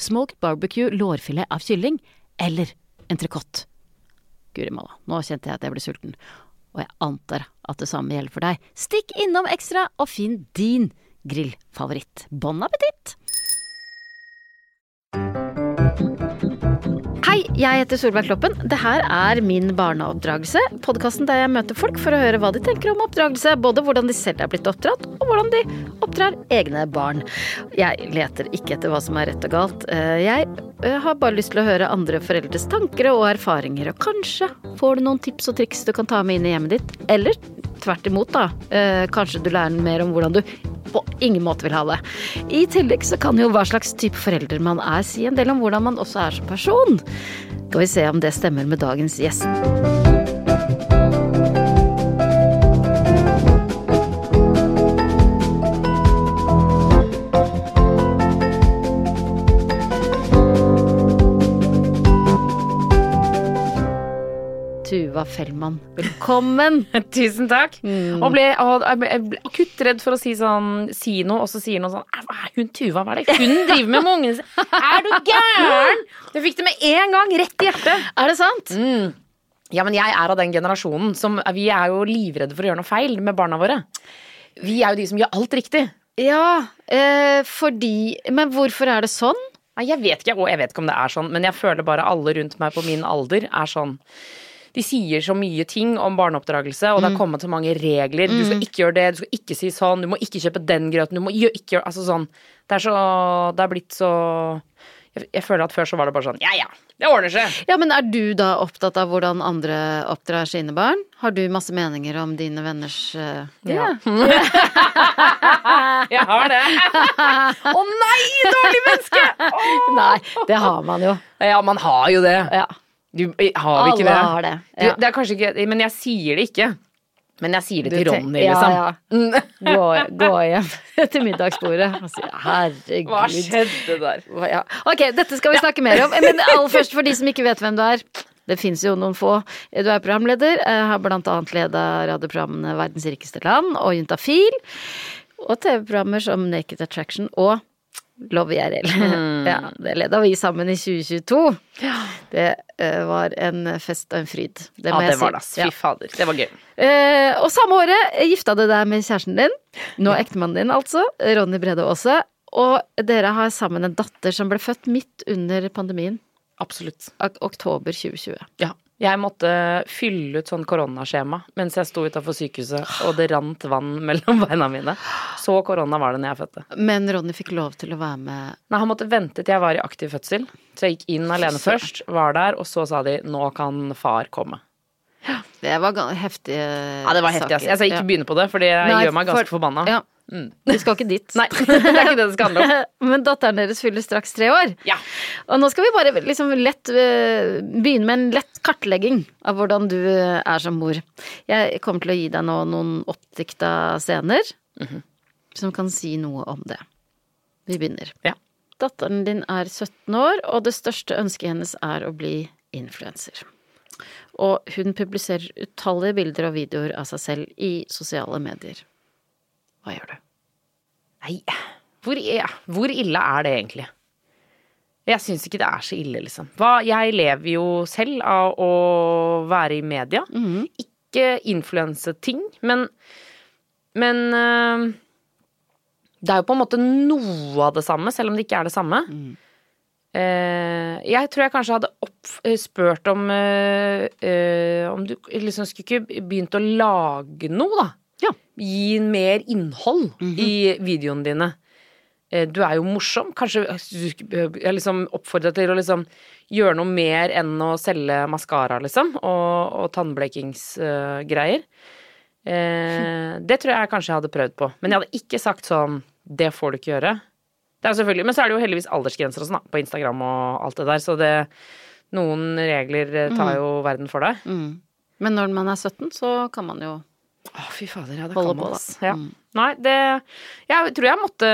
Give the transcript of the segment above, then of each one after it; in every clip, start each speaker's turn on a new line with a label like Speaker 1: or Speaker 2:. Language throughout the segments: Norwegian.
Speaker 1: smoked barbecue lårfilet av kylling, eller entrecôte. Guri malla, nå kjente jeg at jeg ble sulten, og jeg antar at det samme gjelder for deg. Stikk innom Ekstra og finn din grillfavoritt. Bon appétit! Jeg heter Solveig Kloppen. Det her er Min barneoppdragelse. Podkasten der jeg møter folk for å høre hva de tenker om oppdragelse. Både hvordan de selv er blitt oppdratt, og hvordan de oppdrar egne barn. Jeg leter ikke etter hva som er rett og galt. Eh, Jeg eh, har bare lyst til å høre andre foreldres tanker og erfaringer, og kanskje får du noen tips og triks du kan ta med inn i hjemmet ditt. Eller tvert imot, da. Eh, Kanskje du lærer mer om hvordan du på ingen måte vil ha det. I tillegg så kan jo hva slags type forelder man er, si en del om hvordan man også er som person. Skal vi se om det stemmer med dagens gjest. Tuva Fellmann, velkommen!
Speaker 2: Tusen takk.
Speaker 1: Mm.
Speaker 2: Og ble, og jeg ble, akutt redd for å si sånn Si noe, og så sier noen sånn «Er- Hva er hun Tuva? Hva er det hun driver med med ungene? Er du gæren?! Jeg fikk det med en gang, rett i hjertet.
Speaker 1: Er det sant?
Speaker 2: Mm. Ja, men jeg er av den generasjonen som Vi er jo livredde for å gjøre noe feil med barna våre. Vi er jo de som gjør alt riktig.
Speaker 1: Ja, eh, fordi Men hvorfor er det sånn?
Speaker 2: Jeg vet ikke, og jeg vet ikke om det er sånn, men jeg føler bare alle rundt meg på min alder er sånn de sier så mye ting om barneoppdragelse, og det har kommet så mange regler. Du skal ikke gjøre det, du skal ikke si sånn, du må ikke kjøpe den grøten, du må ikke gjøre Altså sånn. Det er så Det er blitt så jeg, jeg føler at før så var det bare sånn Ja ja, det ordner seg.
Speaker 1: Ja, men er du da opptatt av hvordan andre oppdrar sine barn? Har du masse meninger om dine venners uh,
Speaker 2: Ja. Jeg har det. Å nei, dårlig menneske! Oh!
Speaker 1: Nei, det har man jo.
Speaker 2: Ja, man har jo det.
Speaker 1: Ja.
Speaker 2: Du, har vi ikke
Speaker 1: Alle
Speaker 2: det?
Speaker 1: har det.
Speaker 2: Du, det er kanskje ikke Men jeg sier det ikke. Men jeg sier det til Ronny, liksom.
Speaker 1: Ja, ja. Gå, gå hjem til middagsbordet og si herregud.
Speaker 2: Hva skjedde der?
Speaker 1: Ja. Ok, dette skal vi snakke mer om. Men aller først, for de som ikke vet hvem du er. Det fins jo noen få. Du er programleder, eh, har blant annet leda radioprogrammene Verdens rikeste land og Juntafil. Og TV-programmer som Naked Attraction og Love IRL. Ja, det leda vi sammen i 2022. Det uh, var en fest og en fryd. Det
Speaker 2: Ja, det
Speaker 1: jeg
Speaker 2: var det.
Speaker 1: si.
Speaker 2: ass. Fy fader. Det var gøy.
Speaker 1: Uh, og samme året gifta du deg med kjæresten din. Nå ektemannen din, altså. Ronny Brede Aase. Og dere har sammen en datter som ble født midt under pandemien.
Speaker 2: Absolutt.
Speaker 1: ok- Oktober 2020.
Speaker 2: Ja. Jeg måtte fylle ut sånn koronaskjema mens jeg sto utafor sykehuset, og det rant vann mellom beina mine. Så korona var det når jeg fødte.
Speaker 1: Men Ronny fikk lov til å være med
Speaker 2: Nei, han måtte vente til jeg var i aktiv fødsel. Så jeg gikk inn alene først, var der, og så sa de 'nå kan far komme'.
Speaker 1: Det var heftige saker.
Speaker 2: Ja, det var heftig, Altså, Jeg skal ikke begynne på det, for
Speaker 1: det
Speaker 2: gjør meg ganske
Speaker 1: for-
Speaker 2: forbanna.
Speaker 1: Ja. Vi skal ikke dit.
Speaker 2: Nei, det er ikke det det skal handle om.
Speaker 1: Men datteren deres fyller straks tre år.
Speaker 2: Ja.
Speaker 1: Og nå skal vi bare liksom lett eh, begynne med en lett kartlegging av hvordan du eh, er som mor. Jeg kommer til å gi deg nå noen oppdikta scener som kan si noe om det. Vi begynner.
Speaker 2: Ja.
Speaker 1: Datteren din er 17 år, og det største ønsket hennes er å bli influenser. Og hun publiserer utallige bilder og videoer av seg selv i sosiale medier. Hva gjør du?
Speaker 2: Nei, hvor, er, hvor ille er det egentlig? Jeg syns ikke det er så ille, liksom. Hva, jeg lever jo selv av å være i media. Ikke influense-ting, men Men øh, det er jo på en måte noe av det samme, selv om det ikke er det samme. Eh, jeg tror jeg kanskje hadde opp, eh, spurt om uh, uh, Om du liksom skulle ikke begynt å lage noe, da. Gi mer innhold i videoene dine. Eh, Du er jo morsom. Kanskje skulle- jeg liksom oppfordrer til å liksom gjøre noe mer enn å selge maskara, liksom, og, og tannblekingsgreier. Eh, det tror jeg kanskje jeg hadde prøvd på. Men jeg hadde ikke sagt sånn Det får du ikke gjøre. Det er selvfølgelig, Men så er det jo heldigvis aldersgrenser og sånn på Instagram og alt det der, så det noen regler eh, tar jo verden for deg.
Speaker 1: Mm. Men når man er 17, så kan man jo
Speaker 2: Å, fy fader, ja, det kan man, ass. Ja.
Speaker 1: Mm.
Speaker 2: Nei, det Jeg tror jeg måtte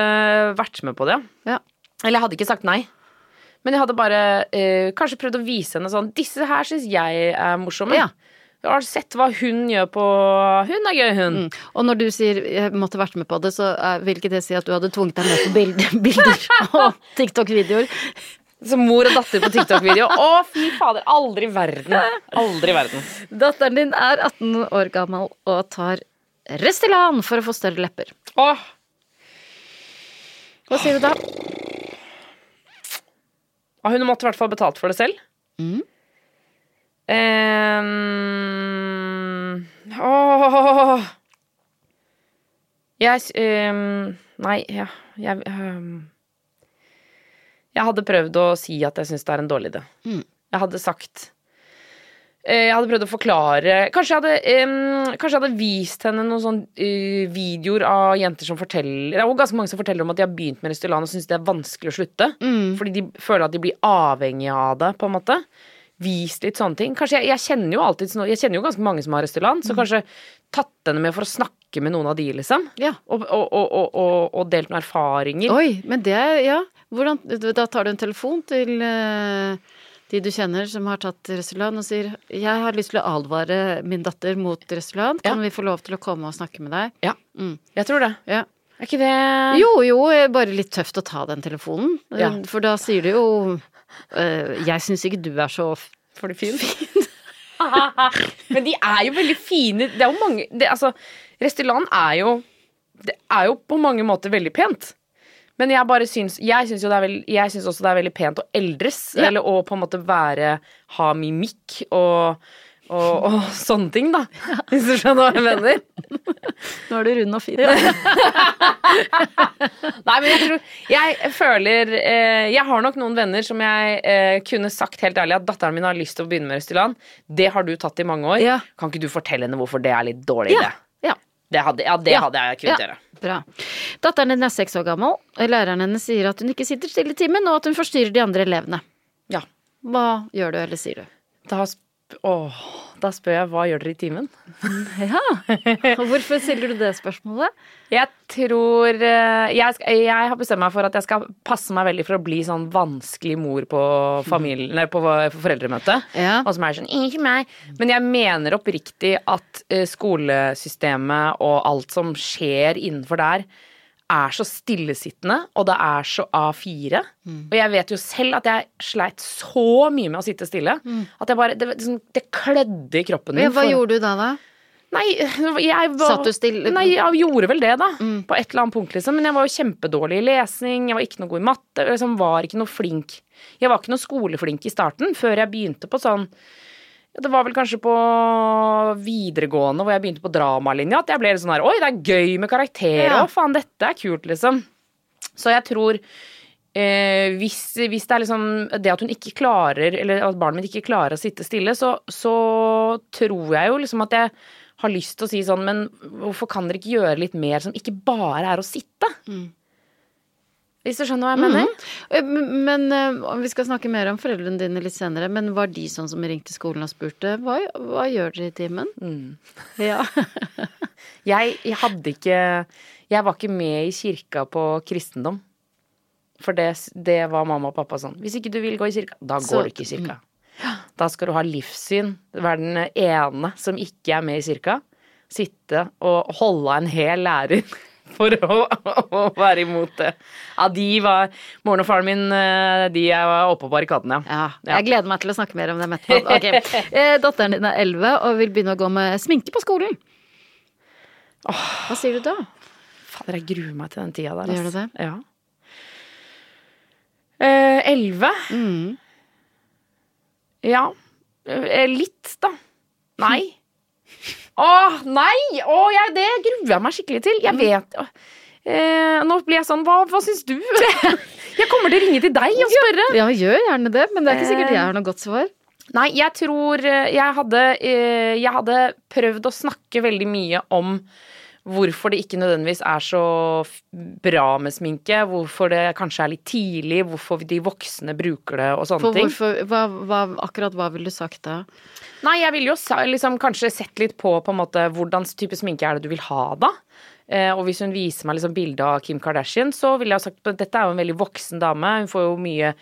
Speaker 2: vært med på det,
Speaker 1: Ja.
Speaker 2: Eller jeg hadde ikke sagt nei. Men jeg hadde bare eh, kanskje prøvd å vise henne sånn Disse her syns jeg er morsomme.
Speaker 1: Ja.
Speaker 2: Jeg har sett hva hun gjør på Hun er gøy, hun.
Speaker 1: Mm. Og når du sier jeg måtte vært med på det, så vil ikke det si at du hadde tvunget deg med på bilder, bilder og TikTok-videoer?
Speaker 2: Som mor og datter på TikTok-video. Å, fy fader. Aldri i verden. Aldri i verden.
Speaker 1: Datteren din er 18 år gammel og tar Restylane for å få større lepper.
Speaker 2: Åh,
Speaker 1: Hva sier du da?
Speaker 2: hun måtte i hvert fall betalt for det selv.
Speaker 1: Mm.
Speaker 2: Ehm, åh. Jeg ehm, Nei, ja, jeg ehm, Jeg hadde prøvd å si at jeg syns det er en dårlig idé.
Speaker 1: Mm.
Speaker 2: Jeg hadde sagt eh, Jeg hadde prøvd å forklare Kanskje jeg hadde, um, kanskje jeg hadde vist henne noen sånne uh, videoer av jenter som forteller Det er jo ganske mange som forteller om at de har begynt med Restylane og syns det er vanskelig å slutte.
Speaker 1: Mm.
Speaker 2: Fordi de føler at de blir avhengige av det, på en måte. Vist litt sånne ting. Kanskje jeg, jeg kjenner jo alltid sånn- Jeg kjenner jo ganske mange som har Restylane, så kanskje tatt henne med for å snakke med noen av de, liksom.
Speaker 1: Ja.
Speaker 2: Og, og, og, og, delt noen erfaringer.
Speaker 1: Oi, men det Ja. Hvordan, da tar du en telefon til eh, de du kjenner som har tatt Restylane og sier 'Jeg har lyst til å advare min datter mot Restylane. Kan vi få lov til å komme og snakke med deg?'
Speaker 2: Ja,
Speaker 1: Mm.
Speaker 2: jeg tror det.
Speaker 1: Ja.
Speaker 2: Er ikke det
Speaker 1: Jo, jo, eh, bare litt tøft å ta den telefonen. Eh,
Speaker 2: Ja.
Speaker 1: For da sier du jo eh, 'Jeg syns ikke du er så
Speaker 2: For det fin? Men de er jo veldig fine. Det er jo mange det, Altså, Restylane er jo Det er jo på mange måter veldig pent. Men jeg bare syns Jeg syns også det er veldig pent å eldres.
Speaker 1: Ja.
Speaker 2: Eller å på en måte være Ha mimikk og og, og sånne ting, da. Hvis du skjønner hva jeg mener.
Speaker 1: Nå er du rund og fin.
Speaker 2: Nei, men jeg tror Jeg føler eh, Jeg har nok noen venner som jeg eh, kunne sagt helt ærlig at datteren min har lyst til å begynne med Restylane. Det har du tatt i mange år.
Speaker 1: Ja.
Speaker 2: Kan ikke du fortelle henne hvorfor det er litt dårlig
Speaker 1: Ja.
Speaker 2: idé?
Speaker 1: ja.
Speaker 2: Det hadde, ja, det
Speaker 1: Ja.
Speaker 2: hadde jeg kunnet
Speaker 1: Ja.
Speaker 2: gjøre.
Speaker 1: Bra. Datteren din er seks år gammel. og Læreren hennes sier at hun ikke sitter stille i timen, og at hun forstyrrer de andre elevene.
Speaker 2: Ja.
Speaker 1: Hva gjør du, eller sier du?
Speaker 2: Da, åh, da spør jeg hva gjør dere i timen?
Speaker 1: Ja, og Hvorfor stiller du det spørsmålet?
Speaker 2: Jeg tror eh, jeg, jeg har bestemt meg for at jeg skal passe meg veldig for å bli sånn vanskelig mor på, familien, på foreldremøte.
Speaker 1: Ja.
Speaker 2: Og som er sånn Ikke meg. Men jeg mener oppriktig at eh, skolesystemet og alt som skjer innenfor der, er så stillesittende, og det er så A4. Og jeg vet jo selv at jeg sleit så mye med å sitte stille at jeg bare Det, det, liksom, det klødde i kroppen min.
Speaker 1: Ja, hva
Speaker 2: for-
Speaker 1: gjorde du da, da?
Speaker 2: Nei, jeg var
Speaker 1: Satt du stille?
Speaker 2: Nei, jeg gjorde vel det, da. På et eller annet punkt, liksom. Men jeg var jo kjempedårlig i lesing, jeg var ikke noe god i matte. Liksom var ikke noe flink. Jeg var ikke noe skoleflink i starten, før jeg begynte på sånn ja, Det var vel kanskje på videregående hvor jeg begynte på dramalinja at jeg ble litt sånn her Oi, det er gøy med karakterer.
Speaker 1: Ja.
Speaker 2: Å, faen, dette er kult, liksom. Så jeg tror eh, hvis, hvis det er liksom det at hun ikke klarer, eller at barnet mitt ikke klarer å sitte stille, så, så tror jeg jo liksom at jeg har lyst til å si sånn, men hvorfor kan dere ikke gjøre litt mer som ikke bare er å sitte? Hvis du skjønner hva jeg mener?
Speaker 1: Eh, Men, men eh, vi skal snakke mer om foreldrene dine litt senere, men var de sånn som ringte skolen og spurte hva, hva gjør dere i timen?
Speaker 2: Mm.
Speaker 1: Ja.
Speaker 2: Jeg, jeg hadde ikke Jeg var ikke med i kirka på kristendom. For det, det var mamma og pappa sånn. Hvis ikke du vil gå i kirka, da går
Speaker 1: Så-
Speaker 2: du ikke i kirka. Da skal du ha livssyn. Være den ene som ikke er med i kirka. Sitte og holde av en hel lærer for å, å være imot det. Ja, de var Moren og faren min, eh, de var oppe på barrikadene, ja.
Speaker 1: ja. Jeg gleder meg til å snakke mer om dem etterpå. Ok. Eh, Datteren din er 11 og vil begynne å gå med sminke på skolen. Hva sier du da?
Speaker 2: Fader, jeg gruer meg til den tida der.
Speaker 1: Gjør du det?
Speaker 2: Ja. Eh, Elleve?
Speaker 1: Mm.
Speaker 2: Ja. Eh, Litt, da. Nei. Åh, nei! Åh, jeg, det gruer jeg meg skikkelig til. Jeg vet åh. eh, Nå blir jeg sånn Hva, hva syns du? jeg kommer til å ringe til deg og spørre.
Speaker 1: Ja, gjør gjerne det, men det er ikke sikkert jeg har noe godt svar.
Speaker 2: Nei, jeg tror eh, jeg hadde, eh, jeg hadde prøvd å snakke veldig mye om hvorfor det ikke nødvendigvis er så bra med sminke, hvorfor det kanskje er litt tidlig, hvorfor de voksne bruker det og sånne
Speaker 1: For
Speaker 2: ting.
Speaker 1: hvorfor, hva, hva, akkurat hva ville du sagt da?
Speaker 2: Nei, jeg ville jo liksom kanskje sett litt på på en måte hvordan type sminke er det du vil ha da. Eh, og hvis hun viser meg liksom bilde av Kim Kardashian, så ville jeg ha sagt at dette er jo en veldig voksen dame. Hun får jo mye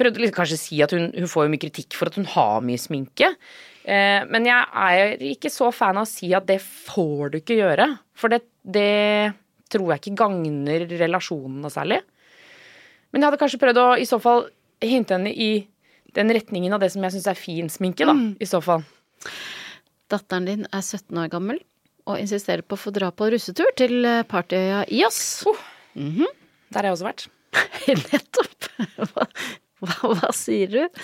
Speaker 2: Prøvde liksom kanskje si at hun, hun får jo mye kritikk for at hun har mye sminke. Eh, men jeg er ikke så fan av å si at det får du ikke gjøre. For det, det tror jeg ikke gagner relasjonene særlig. Men jeg hadde kanskje prøvd å i så fall hinte henne i den retningen av det som jeg syns er fin sminke, da. I så fall.
Speaker 1: Datteren din er 17 år gammel og insisterer på å få dra på russetur til eh, partyøya Ios.
Speaker 2: Der har jeg også vært.
Speaker 1: Nettopp. Hva, hva, hva sier du?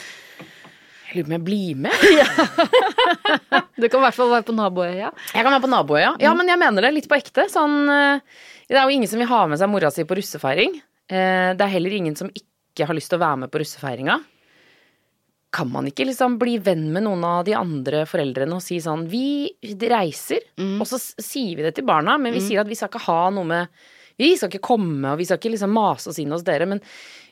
Speaker 2: Lurer på om jeg blir med.
Speaker 1: Du kan i hvert fall være på naboøya.
Speaker 2: Jeg kan være på naboøya. Ja, men jeg mener det litt på ekte. Sånn, eh, det er jo ingen som vil ha med seg mora si på russefeiring. Eh, Det er heller ingen som ikke har lyst til å være med på russefeiringa. Kan man ikke liksom bli venn med noen av de andre foreldrene og si sånn Vi reiser, og så sier vi det til barna, men vi sier at vi skal ikke ha noe med Vi skal ikke komme, og vi skal ikke liksom mase oss inn hos dere, men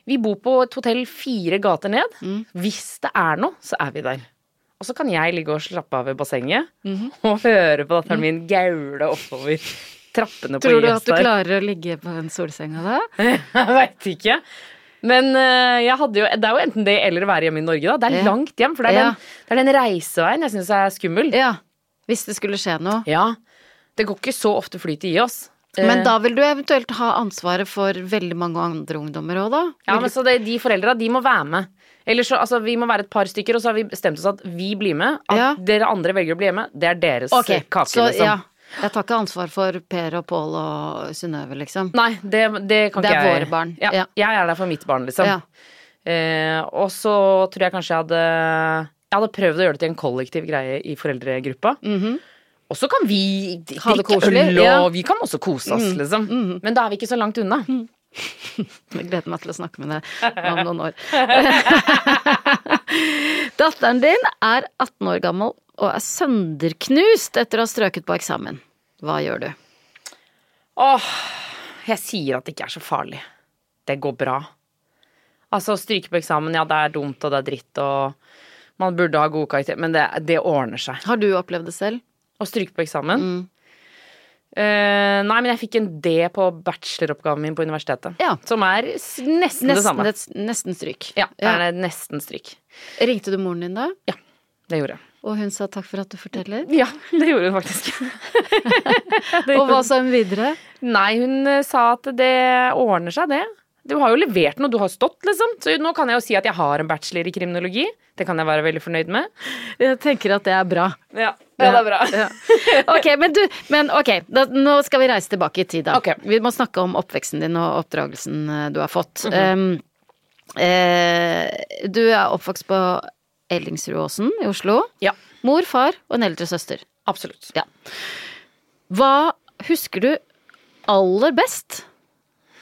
Speaker 2: vi bor på et hotell fire gater ned. Hvis det er noe, så er vi der. Og så kan jeg ligge og slappe av ved bassenget og høre på datteren min gaule oppover trappene på
Speaker 1: Tror du at du klarer å ligge på den solsenga da?
Speaker 2: Jeg veit ikke. Men eh, jo, det er jo enten det eller å være hjemme i Norge. da. Det er
Speaker 1: Ja.
Speaker 2: langt hjem, for det er,
Speaker 1: Ja.
Speaker 2: den, det er den reiseveien jeg syns er skummel.
Speaker 1: Ja. Hvis det skulle skje noe.
Speaker 2: Ja. Det går ikke så ofte fly til oss.
Speaker 1: Men
Speaker 2: Eh,
Speaker 1: da vil du eventuelt ha ansvaret for veldig mange andre ungdommer òg, da?
Speaker 2: ja, men så det, De foreldra de må være med. Eller så, altså, Vi må være et par stykker, og så har vi bestemt oss at vi blir med. At
Speaker 1: Ja.
Speaker 2: dere andre velger å bli med, det er deres
Speaker 1: Ok,
Speaker 2: eh, kake.
Speaker 1: så
Speaker 2: liksom.
Speaker 1: ja. Jeg tar ikke ansvar for Per og Pål og Synnøve, liksom.
Speaker 2: Nei, det, det kan
Speaker 1: Det er
Speaker 2: ikke jeg.
Speaker 1: våre barn.
Speaker 2: Ja,
Speaker 1: Ja.
Speaker 2: Jeg er der for mitt barn, liksom.
Speaker 1: Ja.
Speaker 2: Eh, og så tror jeg kanskje jeg hadde Jeg hadde prøvd å gjøre det til en kollektiv greie i foreldregruppa. Og så kan vi.
Speaker 1: Ha det
Speaker 2: drikke
Speaker 1: koselig,
Speaker 2: øl, og. Vi kan også kose oss, liksom. Men da er vi ikke så langt unna.
Speaker 1: Jeg gleder meg til å snakke med deg om noen år. Datteren din er 18 år gammel og er sønderknust etter å ha strøket på eksamen. Hva gjør du?
Speaker 2: Åh, jeg sier at det ikke er så farlig. Det går bra. Altså, å stryke på eksamen, ja, det er dumt, og det er dritt, og man burde ha gode karakterer, men det, det ordner seg.
Speaker 1: Har du opplevd det selv?
Speaker 2: Å stryke på eksamen?
Speaker 1: Mm.
Speaker 2: Eh, nei, men jeg fikk en D på bacheloroppgaven min på universitetet.
Speaker 1: Ja.
Speaker 2: Som er nesten, nesten, det samme.
Speaker 1: nesten stryk.
Speaker 2: Ja, det er nesten stryk.
Speaker 1: Ringte du moren din da?
Speaker 2: Ja, det gjorde jeg.
Speaker 1: Og hun sa takk for at du forteller?
Speaker 2: Ja, det gjorde hun faktisk. Det
Speaker 1: Og hva sa hun videre?
Speaker 2: Nei, hun eh, sa at det ordner seg, det. Du har jo levert noe, du har stått, liksom. Så nå kan jeg jo si at jeg har en bachelor i kriminologi. Det kan jeg være veldig fornøyd med.
Speaker 1: Jeg tenker at det er bra.
Speaker 2: Ja, det er bra.
Speaker 1: Ja. Ok, men du, men ok, da, nå skal vi reise tilbake i tid da.
Speaker 2: Okay.
Speaker 1: Vi må snakke om oppveksten din og oppdragelsen eh, du har fått.
Speaker 2: Mhm.
Speaker 1: um, eh, du er oppvokst på Ellingsrudåsen i Oslo.
Speaker 2: Ja,
Speaker 1: Mor, far og en eldre søster.
Speaker 2: absolutt.
Speaker 1: Ja. Hva husker du aller best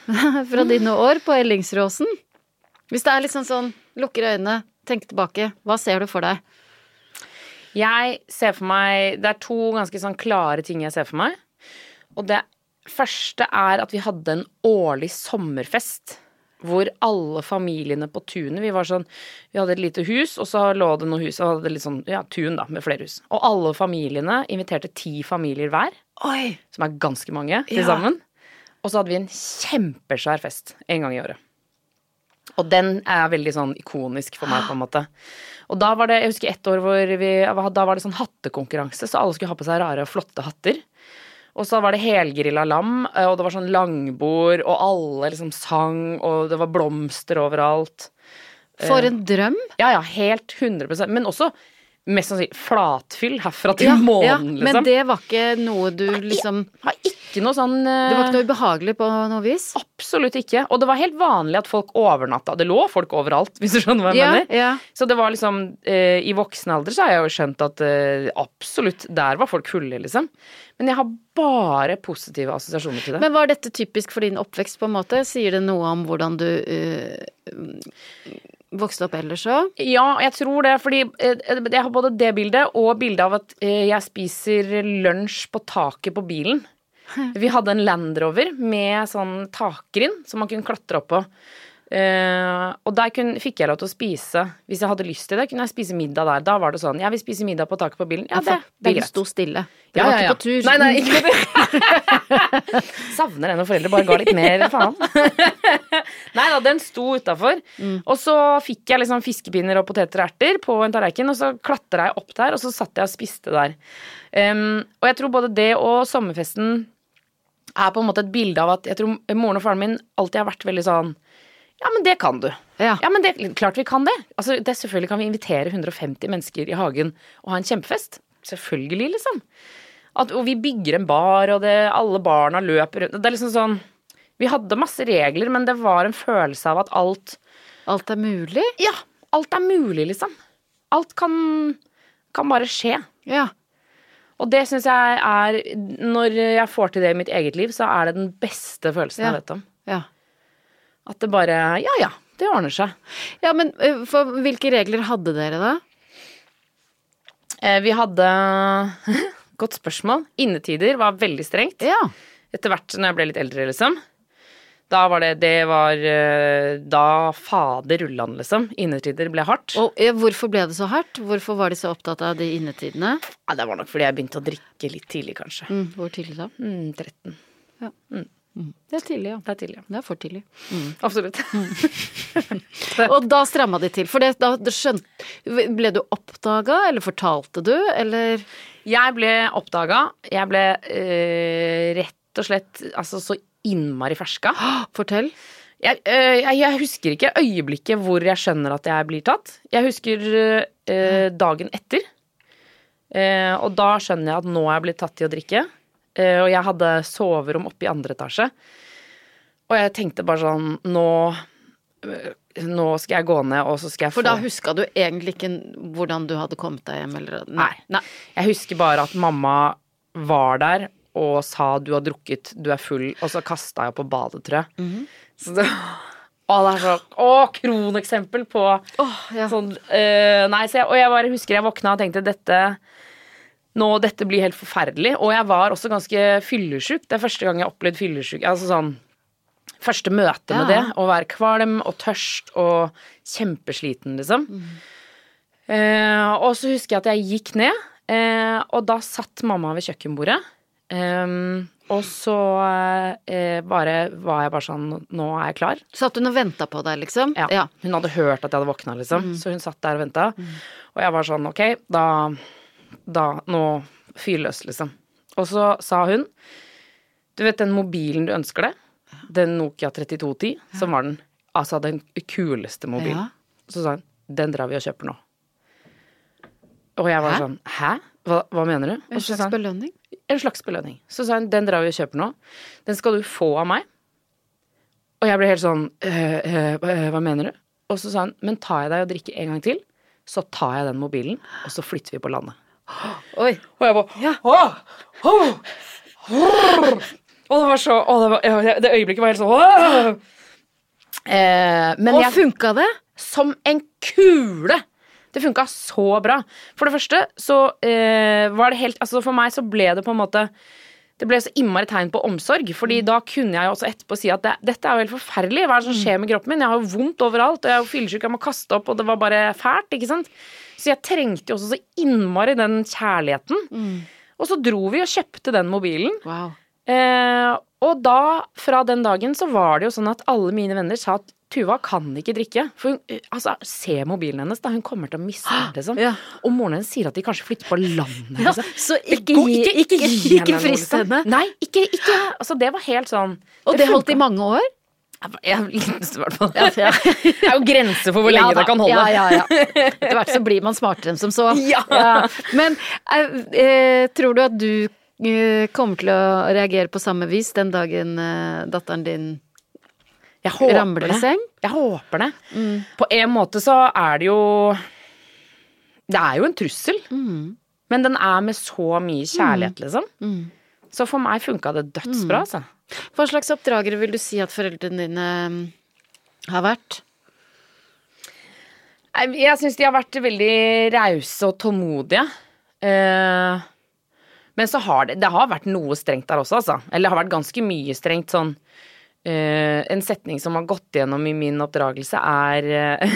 Speaker 1: fra dine år på Ellingsråsen. Hvis det er litt sånn sånn, lukker øynene, tenk tilbake, hva ser du for deg?
Speaker 2: Jeg ser for meg Det er to ganske sånn klare ting jeg ser for meg. Og det første er at vi hadde en årlig sommerfest. Hvor alle familiene på tunet Vi var sånn Vi hadde et lite hus, og så lå det noe hus og hadde litt sånn ja, tun, da, med flere hus. Og alle familiene inviterte ti familier hver,
Speaker 1: Oi!
Speaker 2: som er ganske mange til
Speaker 1: Ja.
Speaker 2: sammen. Og så hadde vi en kjempesvær fest en gang i året. Og den er veldig sånn ikonisk for meg, på en måte. Og da var det, jeg husker ett år hvor vi, da var det sånn hattekonkurranse, så alle skulle ha på seg rare og flotte hatter. Og så var det helgrilla lam, eh, og det var sånn langbord, og alle liksom sang, og det var blomster overalt.
Speaker 1: For en drøm.
Speaker 2: Ja, ja, helt 100% Men også mest sannsynlig flatfyll herfra til
Speaker 1: Ja,
Speaker 2: månen,
Speaker 1: ja,
Speaker 2: liksom.
Speaker 1: men det var ikke noe du liksom
Speaker 2: var ikke noe sånn eh,
Speaker 1: Det var ikke noe ubehagelig på noe vis?
Speaker 2: Absolutt ikke. Og det var helt vanlig at folk overnatta. Det lå folk overalt, hvis du skjønner hva jeg
Speaker 1: Ja,
Speaker 2: mener.
Speaker 1: ja.
Speaker 2: Så det var liksom eh, I voksen alder så har jeg jo skjønt at eh, absolutt, der var folk fulle, liksom. Men jeg har bare positive assosiasjoner til det.
Speaker 1: Men var dette typisk for din oppvekst, på en måte? Sier det noe om hvordan du eh, vokste opp ellers òg?
Speaker 2: Ja, jeg tror det, fordi jeg har både det bildet og bildet av at jeg spiser lunsj på taket på bilen. Vi hadde en Land Rover med sånn takgrind som man kunne klatre opp på. Uh, og der kun, fikk jeg lov til å spise Hvis jeg hadde lyst til det, kunne jeg spise middag der. Da var det sånn Jeg vil spise middag på taket på bilen. Ja, det, det er
Speaker 1: Den
Speaker 2: greit.
Speaker 1: sto stille. Det
Speaker 2: Ja,
Speaker 1: var
Speaker 2: ja, ja.
Speaker 1: ikke på tur.
Speaker 2: Nei, nei, ikke på tur. Savner det når foreldre bare ga litt mer, faen. nei da, den sto utafor.
Speaker 1: Mm.
Speaker 2: Og så fikk jeg liksom fiskepinner og poteter og erter på en tallerken, og så klatra jeg opp der, og så satt jeg og spiste der. Um, og jeg tror både det og sommerfesten er på en måte et bilde av at jeg tror moren og faren min alltid har vært veldig sånn Ja, men det kan du.
Speaker 1: Ja.
Speaker 2: Ja, men det, klart vi kan det. Altså, det. Selvfølgelig kan vi invitere 150 mennesker i hagen og ha en kjempefest. Selvfølgelig, liksom. At, og vi bygger en bar, og det, alle barna løper rundt. Det er liksom sånn Vi hadde masse regler, men det var en følelse av at alt
Speaker 1: Alt er mulig?
Speaker 2: Ja, alt er mulig, liksom. Alt kan, kan bare skje.
Speaker 1: Ja.
Speaker 2: Og det syns jeg er Når jeg får til det i mitt eget liv, så er det den beste følelsen
Speaker 1: Ja.
Speaker 2: jeg vet om.
Speaker 1: ja.
Speaker 2: At det bare Ja ja, det ordner seg.
Speaker 1: Ja, men for hvilke regler hadde dere da?
Speaker 2: Eh, vi hadde Godt spørsmål. Innetider var veldig strengt.
Speaker 1: Ja.
Speaker 2: Etter hvert når jeg ble litt eldre, liksom. Da var det Det var eh, Da fader rullan, liksom. Innetider ble hardt.
Speaker 1: Og hvorfor ble det så hardt? Hvorfor var de så opptatt av de innetidene?
Speaker 2: Ja, det var nok fordi jeg begynte å drikke litt tidlig, kanskje.
Speaker 1: Mm, hvor tidlig da?
Speaker 2: Mm, 13.
Speaker 1: Det er tidlig, ja.
Speaker 2: Det er tidlig, ja.
Speaker 1: Det er for tidlig.
Speaker 2: Absolutt.
Speaker 1: Og da stramma de til, for det, da det skjønte Ble du oppdaga, eller fortalte du, eller
Speaker 2: Jeg ble oppdaga. Jeg ble øh, rett og slett altså så innmari ferska.
Speaker 1: Fortell.
Speaker 2: Jeg, øh, jeg, jeg husker ikke øyeblikket hvor jeg skjønner at jeg blir tatt. Jeg husker øh, dagen etter. Eh, og da skjønner jeg at nå er jeg blitt tatt i å drikke. Eh, og jeg hadde soverom oppe i andre etasje. Og jeg tenkte bare sånn Nå øh, Nå skal jeg gå ned, og så skal jeg få
Speaker 1: For da huska du egentlig ikke hvordan du hadde kommet deg hjem, eller
Speaker 2: Nei. Jeg husker bare at mamma var der og sa 'du har drukket, du er full', og så kasta jeg på badetrø. Så det Å, det er så Å, kroneksempel på
Speaker 1: Åh, ja.
Speaker 2: sånn uh, Nei, så jeg, og jeg bare husker jeg våkna og tenkte dette nå, dette blir helt forferdelig. Og jeg var også ganske fyllesyk. Det er første gang jeg har opplevd fyllesyk. Altså sånn Første møte med
Speaker 1: Ja.
Speaker 2: det. Å være kvalm og tørst og kjempesliten, liksom. Eh, og så husker jeg at jeg gikk ned, uh, og da satt mamma ved kjøkkenbordet. Eh, og så eh, bare var jeg bare sånn Nå er jeg klar.
Speaker 1: Satt hun og venta på deg, liksom?
Speaker 2: Ja. Hun hadde hørt at jeg hadde våkna, liksom. Så hun satt der og venta. Og jeg var sånn ok, da, da Nå fyr løs, liksom. Og så sa hun Du vet den mobilen du ønsker deg? Den Nokia 3210, som var den Altså den kuleste mobilen.
Speaker 1: Ja.
Speaker 2: Så sa hun den drar vi og kjøper nå. Og jeg var
Speaker 1: Hæ?
Speaker 2: sånn hæ? Hva, hva mener du?
Speaker 1: En slags belønning?
Speaker 2: En slags belønning. Så sa hun den drar vi og kjøper nå. Den skal du få av meg. Og jeg ble helt sånn «Øh, øh, hva, øh, mener du? Og så sa hun men tar jeg deg og drikker en gang til, så tar jeg den mobilen, og så flytter vi på landet.
Speaker 1: Oi.
Speaker 2: Og jeg bare
Speaker 1: Ja.
Speaker 2: «Åh! Åh! Åh!» Og det var så å, det, var, det øyeblikket var helt sånn eh, Men
Speaker 1: Og
Speaker 2: jeg
Speaker 1: funka det?
Speaker 2: som en kule. Det funka så bra. For det første så eh, var det helt Altså for meg så ble det på en måte det ble så innmari tegn på omsorg, fordi da kunne jeg jo også etterpå si at det, dette er jo helt forferdelig. Hva er det som skjer med kroppen min? Jeg har jo vondt overalt, og jeg er jo fyllesyk, jeg må kaste opp, og det var bare fælt, ikke sant. Så jeg trengte jo også så innmari den kjærligheten. Og så dro vi og kjøpte den mobilen.
Speaker 1: Wow.
Speaker 2: Eh, og da, fra den dagen, så var det jo sånn at alle mine venner sa at Tuva kan ikke drikke. For hun, eh, altså, se mobilen hennes, da. Hun kommer til å miste den, liksom.
Speaker 1: Ja.
Speaker 2: Og moren hennes sier at de kanskje flytter på landet.
Speaker 1: Ja,
Speaker 2: liksom.
Speaker 1: så ikke
Speaker 2: går-
Speaker 1: gi- ikke-
Speaker 2: gi
Speaker 1: ikke
Speaker 2: noe, liksom.
Speaker 1: henne.
Speaker 2: Nei, ikke, ikke Altså, det var helt sånn
Speaker 1: Og det holdt i mange år?
Speaker 2: Ja, i hvert fall.
Speaker 1: Ja, ja.
Speaker 2: Det er jo grenser for hvor lenge
Speaker 1: ja,
Speaker 2: det kan holde.
Speaker 1: Ja, ja, ja. Etter hvert så blir man smartere enn som så.
Speaker 2: Ja.
Speaker 1: Men eh, eh, tror du at du kommer til å reagere på samme vis den dagen eh, datteren din ramler i seng?
Speaker 2: Jeg håper det. På en måte så er det jo Det er jo en trussel. Men den er med så mye kjærlighet, liksom. Så for meg funka det dødsbra, altså.
Speaker 1: Hva slags oppdragere vil du si at foreldrene dine eh, har vært?
Speaker 2: Jeg syns de har vært veldig rause og tålmodige. Eh, men så har det Det har vært noe strengt der også, altså. Eller det har vært ganske mye strengt sånn uh, En setning som har gått gjennom i min oppdragelse, er uh,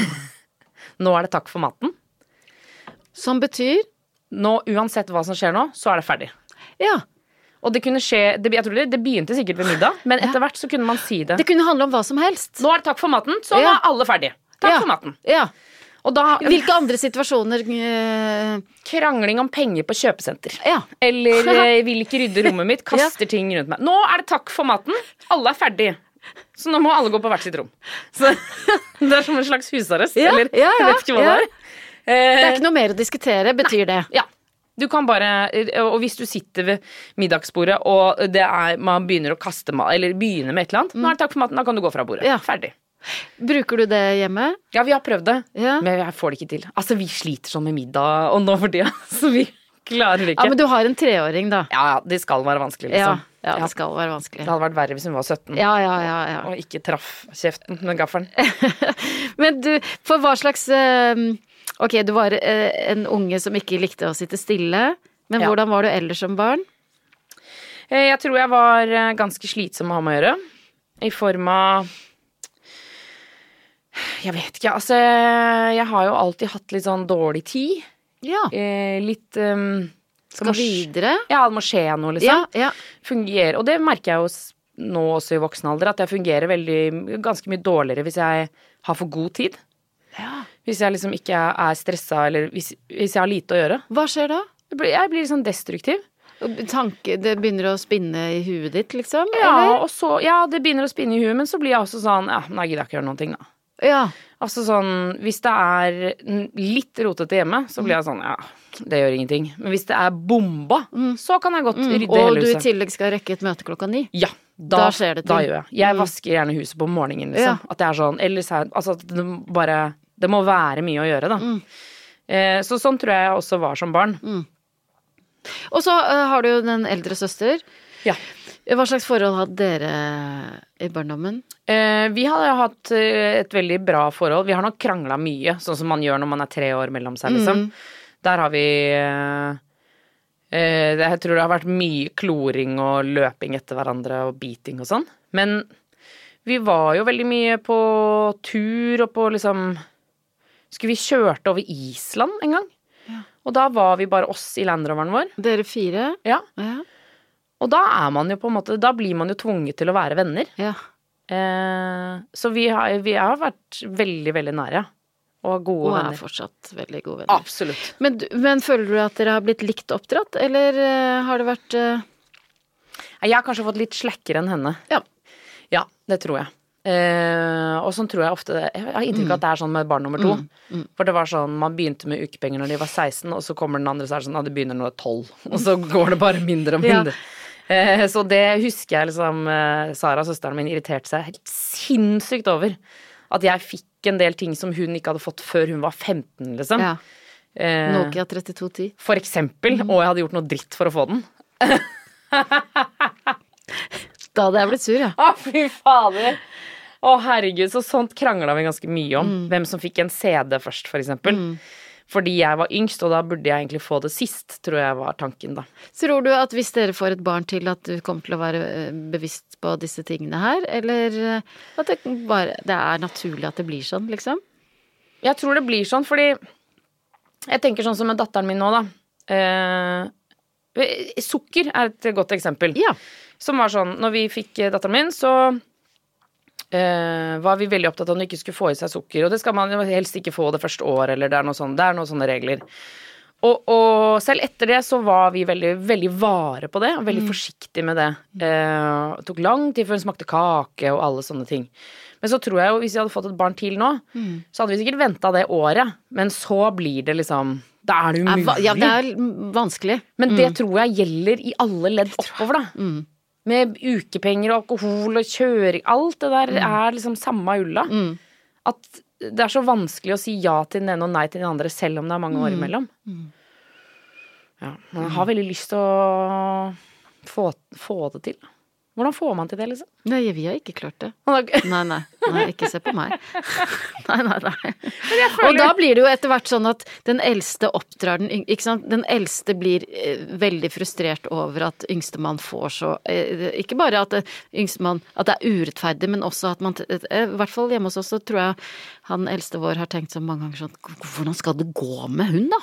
Speaker 2: Nå er det takk for maten.
Speaker 1: Som betyr
Speaker 2: Nå, uansett hva som skjer nå, så er det ferdig.
Speaker 1: Ja.
Speaker 2: Og det kunne skje det, Jeg tror det, det begynte sikkert ved middag, men etter hvert så kunne man si det.
Speaker 1: Det kunne handle om hva som helst.
Speaker 2: Nå er det takk for maten, så nå er alle ferdige. Takk
Speaker 1: Ja.
Speaker 2: for maten.
Speaker 1: Ja.
Speaker 2: Og da
Speaker 1: Hvilke andre situasjoner eh,
Speaker 2: Krangling om penger på kjøpesenter.
Speaker 1: Ja.
Speaker 2: Eller eh, vil ikke rydde rommet mitt, kaster ting rundt meg. Nå er det takk for maten, alle er ferdig. Så nå må alle gå på hvert sitt rom. Så, det er som en slags husarrest,
Speaker 1: Ja,
Speaker 2: eller
Speaker 1: ja, ja,
Speaker 2: jeg vet ikke hva
Speaker 1: ja.
Speaker 2: det er. Eh,
Speaker 1: Det er ikke noe mer å diskutere, betyr det.
Speaker 2: Ja. Du kan bare Og hvis du sitter ved middagsbordet og det er, man begynner å kaste mat, eller begynner med et eller annet, nå er det takk for maten, da kan du gå fra bordet.
Speaker 1: Ja.
Speaker 2: Ferdig.
Speaker 1: Bruker du det hjemme?
Speaker 2: Ja, vi har prøvd det,
Speaker 1: Ja.
Speaker 2: men jeg får det ikke til. Altså, vi sliter sånn med middag og nå for tida, så vi klarer det
Speaker 1: Ja, men du har en treåring, da.
Speaker 2: Ja, ja, det skal være vanskelig, liksom.
Speaker 1: ja det skal være vanskelig.
Speaker 2: Det hadde vært verre hvis hun var 17
Speaker 1: Ja, ja, ja, ja.
Speaker 2: og ikke traff kjeften med gaffelen.
Speaker 1: Men du, for hva slags eh, Ok, du var eh, en unge som ikke likte å sitte stille. Men
Speaker 2: Ja.
Speaker 1: hvordan var du ellers som barn?
Speaker 2: Eh, Jeg tror jeg var eh, ganske slitsom å ha med å gjøre. I form av Jeg vet ikke, altså Jeg har jo alltid hatt litt sånn dårlig tid.
Speaker 1: Ja.
Speaker 2: Eh, litt um,
Speaker 1: Skal videre?
Speaker 2: Ja, det må skje noe, liksom.
Speaker 1: Ja, ja.
Speaker 2: Fungere, og det merker jeg jo nå også i voksen alder, at jeg fungerer veldig ganske mye dårligere hvis jeg har for god tid.
Speaker 1: ja.
Speaker 2: Hvis jeg liksom ikke er stressa, eller hvis, hvis jeg har lite å gjøre.
Speaker 1: Hva skjer da?
Speaker 2: Jeg blir, jeg blir sånn destruktiv.
Speaker 1: Tanke, det begynner å spinne i huet ditt, liksom?
Speaker 2: Ja, så, ja, det begynner å spinne i huet, men så blir jeg også sånn Ja, nei, gidder jeg ikke gjøre noen ting, da.
Speaker 1: Ja.
Speaker 2: Altså sånn, Hvis det er litt rotete hjemme, så blir jeg sånn Ja, det gjør ingenting. Men hvis det er bomba, så kan jeg godt rydde
Speaker 1: Mm. Og du i tillegg skal rekke et møte klokka ni?
Speaker 2: Ja, da,
Speaker 1: Da skjer det
Speaker 2: Da
Speaker 1: ting.
Speaker 2: gjør jeg. Jeg vasker gjerne huset på morgenen, liksom.
Speaker 1: Ja.
Speaker 2: At det er sånn Ellers er altså det bare Det må være mye å gjøre, da.
Speaker 1: Mm.
Speaker 2: Eh, så sånn tror jeg jeg også var som barn.
Speaker 1: Og så uh, har du jo den eldre søster.
Speaker 2: Ja.
Speaker 1: Hva slags forhold hadde dere i barndommen?
Speaker 2: Eh, vi har hatt eh, et veldig bra forhold. Vi har nok krangla mye, sånn som man gjør når man er tre år mellom seg, liksom. Der har vi eh, eh, Jeg tror det har vært mye kloring og løping etter hverandre og beating og sånn. Men vi var jo veldig mye på tur og på liksom Skulle vi kjørte over Island en gang? Ja. Og da var vi bare oss i landroveren vår.
Speaker 1: Dere fire?
Speaker 2: Ja.
Speaker 1: Ja.
Speaker 2: Og da er man jo på en måte Da blir man jo tvunget til å være venner.
Speaker 1: ja.
Speaker 2: Eh, så vi har, vi har vært veldig, veldig nære. Og gode
Speaker 1: Og er fortsatt veldig gode venner.
Speaker 2: Absolutt.
Speaker 1: Men, men føler du at dere har blitt likt oppdratt, eller eh, har det vært eh,
Speaker 2: Jeg har kanskje fått litt slakkere enn henne.
Speaker 1: Ja.
Speaker 2: Ja, det tror jeg. Eh, og sånn tror jeg ofte Jeg har inntrykk av at det er sånn med barn nummer to. For det var sånn, man begynte med ukepenger når de var 16, og så kommer den andre så er det sånn, ja, det begynner når du er 12. Og så går det bare mindre og mindre. Eh, så det husker jeg liksom eh, Sara, søsteren min, irriterte seg helt sinnssykt over. At jeg fikk en del ting som hun ikke hadde fått før hun var 15, liksom.
Speaker 1: ja,
Speaker 2: Eh,
Speaker 1: Nokia 3210?
Speaker 2: For eksempel, og jeg hadde gjort noe dritt for å få den.
Speaker 1: Da hadde jeg blitt sur, ja.
Speaker 2: Å, fy fader. Å, herregud, så sånt krangla vi ganske mye om. Hvem som fikk en CD først, for eksempel. Fordi jeg var yngst, og da burde jeg egentlig få det sist, tror jeg var tanken, da.
Speaker 1: Tror du at hvis dere får et barn til, at du kommer til å være eh, bevisst på disse tingene her, eller eh, at det bare det er naturlig at det blir sånn, liksom?
Speaker 2: Jeg tror det blir sånn, fordi jeg tenker sånn som med datteren min nå, da. Eh, sukker er et godt eksempel.
Speaker 1: Ja.
Speaker 2: Som var sånn, når vi fikk eh, datteren min, så eh, var vi veldig opptatt av at hun ikke skulle få i seg sukker. Og det skal man helst ikke få det første året, eller det er noe sånn, det er noen sånne regler. Og, og selv etter det så var vi veldig, veldig vare på det, og veldig forsiktige med det. Eh, det tok lang tid før hun smakte kake og alle sånne ting. Men så tror jeg jo, hvis vi hadde fått et barn til nå, så hadde vi sikkert venta det året. Men så blir det liksom Da er det umulig.
Speaker 1: Ja, det er vanskelig.
Speaker 2: Men det tror jeg gjelder i alle ledd oppover, da. Med ukepenger og alkohol og kjøring. Alt det der er liksom samme ulla. At det er så vanskelig å si ja til den ene og nei til den andre, selv om det er mange år imellom. Ja, men jeg har veldig lyst til å få, få det til. Hvordan får man til det, liksom?
Speaker 1: Nei, vi har ikke klart det. Nei, nei, nei ikke se på meg. Nei, nei, nei.
Speaker 2: føler-
Speaker 1: Og da blir det jo etter hvert sånn at den eldste oppdrar den yngste. Ikke sant. Den eldste blir eh, veldig frustrert over at yngstemann får så eh, Ikke bare at det, yngstemann At det er urettferdig, men også at man eh, I hvert fall hjemme hos oss så tror jeg han eldste vår har tenkt så mange ganger sånn Hvordan skal det gå med hun, da?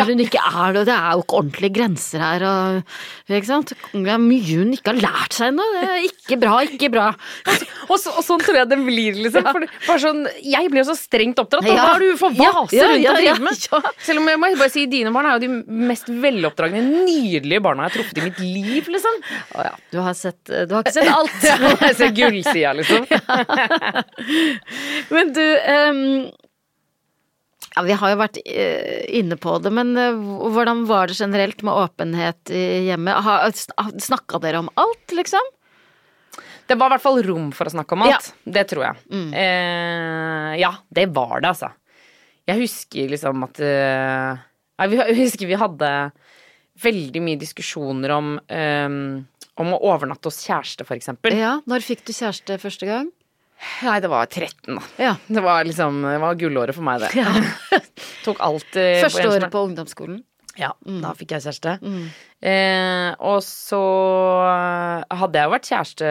Speaker 1: Når hun ikke er det, det er jo ikke ordentlige grenser her, og Ikke sant. Det er mye hun ikke har lært seg ennå. Det er ikke bra, ikke bra.
Speaker 2: Og, så, og sånn tror jeg det blir, liksom. For, det- sånn, jeg blir jo så strengt oppdratt. Og
Speaker 1: Ja.
Speaker 2: da er du for
Speaker 1: Ja,
Speaker 2: vase
Speaker 1: ja,
Speaker 2: rundt
Speaker 1: ja,
Speaker 2: drive
Speaker 1: ja,
Speaker 2: med.
Speaker 1: ja.
Speaker 2: Selv om jeg må bare si dine barn er jo de mest veloppdragne, nydelige barna jeg har truffet i mitt liv, liksom.
Speaker 1: Å ja. Du har sett Du har ikke sett alt.
Speaker 2: Jeg ser gullsida, liksom.
Speaker 1: Men du um ja, Vi har jo vært eh, inne på det, men eh, hvordan var det generelt med åpenhet i hjemmet? Snakka dere om alt, liksom?
Speaker 2: Det var i hvert fall rom for å snakke om alt.
Speaker 1: Ja.
Speaker 2: Det tror jeg. Eh, ja, det var det, altså. Jeg husker liksom at eh, ja, Jeg husker vi hadde veldig mye diskusjoner om eh, om å overnatte hos kjæreste, for eksempel.
Speaker 1: Ja, Når fikk du kjæreste første gang?
Speaker 2: Nei, det var 13, da.
Speaker 1: Ja.
Speaker 2: Det var liksom Det var gullåret for meg, det. Tok alt eh, på
Speaker 1: Første året på ungdomsskolen?
Speaker 2: Ja, da fikk jeg kjæreste. Eh, og så eh, hadde jeg jo vært kjæreste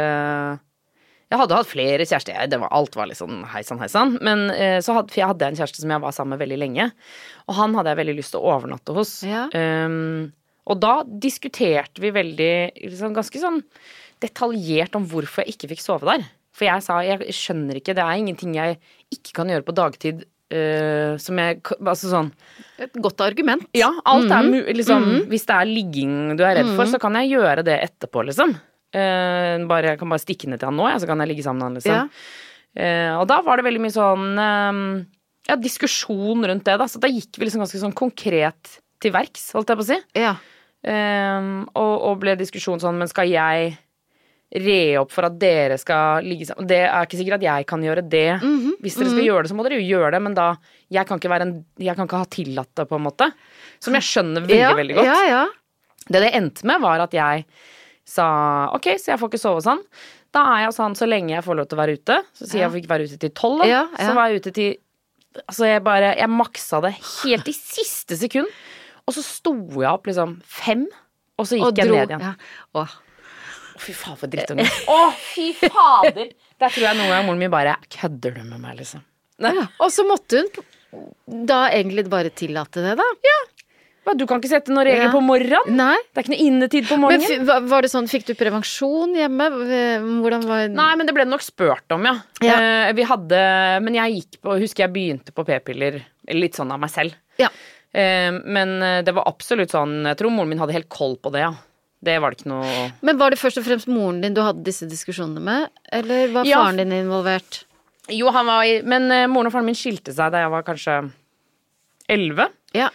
Speaker 2: Jeg hadde hatt flere kjærester. Det var, alt var liksom hei sann, hei sann. Men eh, så hadde, jeg hadde en kjæreste som jeg var sammen med veldig lenge. Og han hadde jeg veldig lyst til å overnatte hos.
Speaker 1: Ja.
Speaker 2: Um, og da diskuterte vi veldig liksom, ganske sånn detaljert om hvorfor jeg ikke fikk sove der. For jeg sa jeg skjønner ikke, det er ingenting jeg ikke kan gjøre på dagtid. Eh, som jeg Altså sånn
Speaker 1: Et godt argument.
Speaker 2: ja, alt er
Speaker 1: liksom
Speaker 2: mm -hmm. Hvis det er ligging du er redd for, så kan jeg gjøre det etterpå, liksom. Uh, bare, jeg kan bare stikke ned til han nå, ja, så kan jeg ligge sammen med han, liksom.
Speaker 1: Ja.
Speaker 2: Uh, og da var det veldig mye sånn eh, Ja, diskusjon rundt det, da. Så da gikk vi liksom ganske sånn konkret til verks, holdt jeg på å si.
Speaker 1: Ja.
Speaker 2: Eh, og, og ble diskusjon sånn, men skal jeg re opp for at dere skal ligge sammen? Det er ikke sikkert at jeg kan gjøre det.
Speaker 1: Mhm,
Speaker 2: Hvis dere skal gjøre det, så må dere jo gjøre det, men da Jeg kan ikke, være en, jeg kan ikke ha tillatt det, på en måte. Som jeg skjønner veldig,
Speaker 1: ja,
Speaker 2: veldig godt.
Speaker 1: Ja, ja.
Speaker 2: Det det endte med, var at jeg sa ok, så jeg får ikke sove hos han. Da er jeg hos han så lenge jeg får lov til å være ute. Så sier jeg jeg fikk være ute til tolv, da.
Speaker 1: Ja, ja.
Speaker 2: Så var jeg ute til Altså, jeg bare Jeg maksa det helt i siste sekund. Og så sto jeg opp liksom fem, og så gikk
Speaker 1: Og
Speaker 2: jeg
Speaker 1: dro.
Speaker 2: ned igjen.
Speaker 1: Ja. Åh.
Speaker 2: Fy faen, for drittunge. Å, fy fader! Der tror jeg noen ganger moren min bare Kødder du med meg, liksom?
Speaker 1: Ja. Og så måtte hun da egentlig bare tillate det, da?
Speaker 2: Hva, Du kan ikke sette noen regler
Speaker 1: Ja.
Speaker 2: på morgenen?
Speaker 1: Nei.
Speaker 2: Det er ikke noe innetid på morgenen?
Speaker 1: Men var det sånn, fikk du prevensjon hjemme? Hvordan var
Speaker 2: Nei, men det ble nok spurt om, ja.
Speaker 1: Ja.
Speaker 2: Eh, vi hadde Men jeg gikk på Husker jeg begynte på p-piller litt sånn av meg selv.
Speaker 1: Ja.
Speaker 2: Eh, men eh, det var absolutt sånn Jeg tror moren min hadde helt koll på det, ja. Det var det ikke noe
Speaker 1: Men var det først og fremst moren din du hadde disse diskusjonene med, eller var
Speaker 2: Ja.
Speaker 1: faren din involvert?
Speaker 2: Jo, han var i Men eh, moren og faren min skilte seg da jeg var kanskje elleve.
Speaker 1: Ja.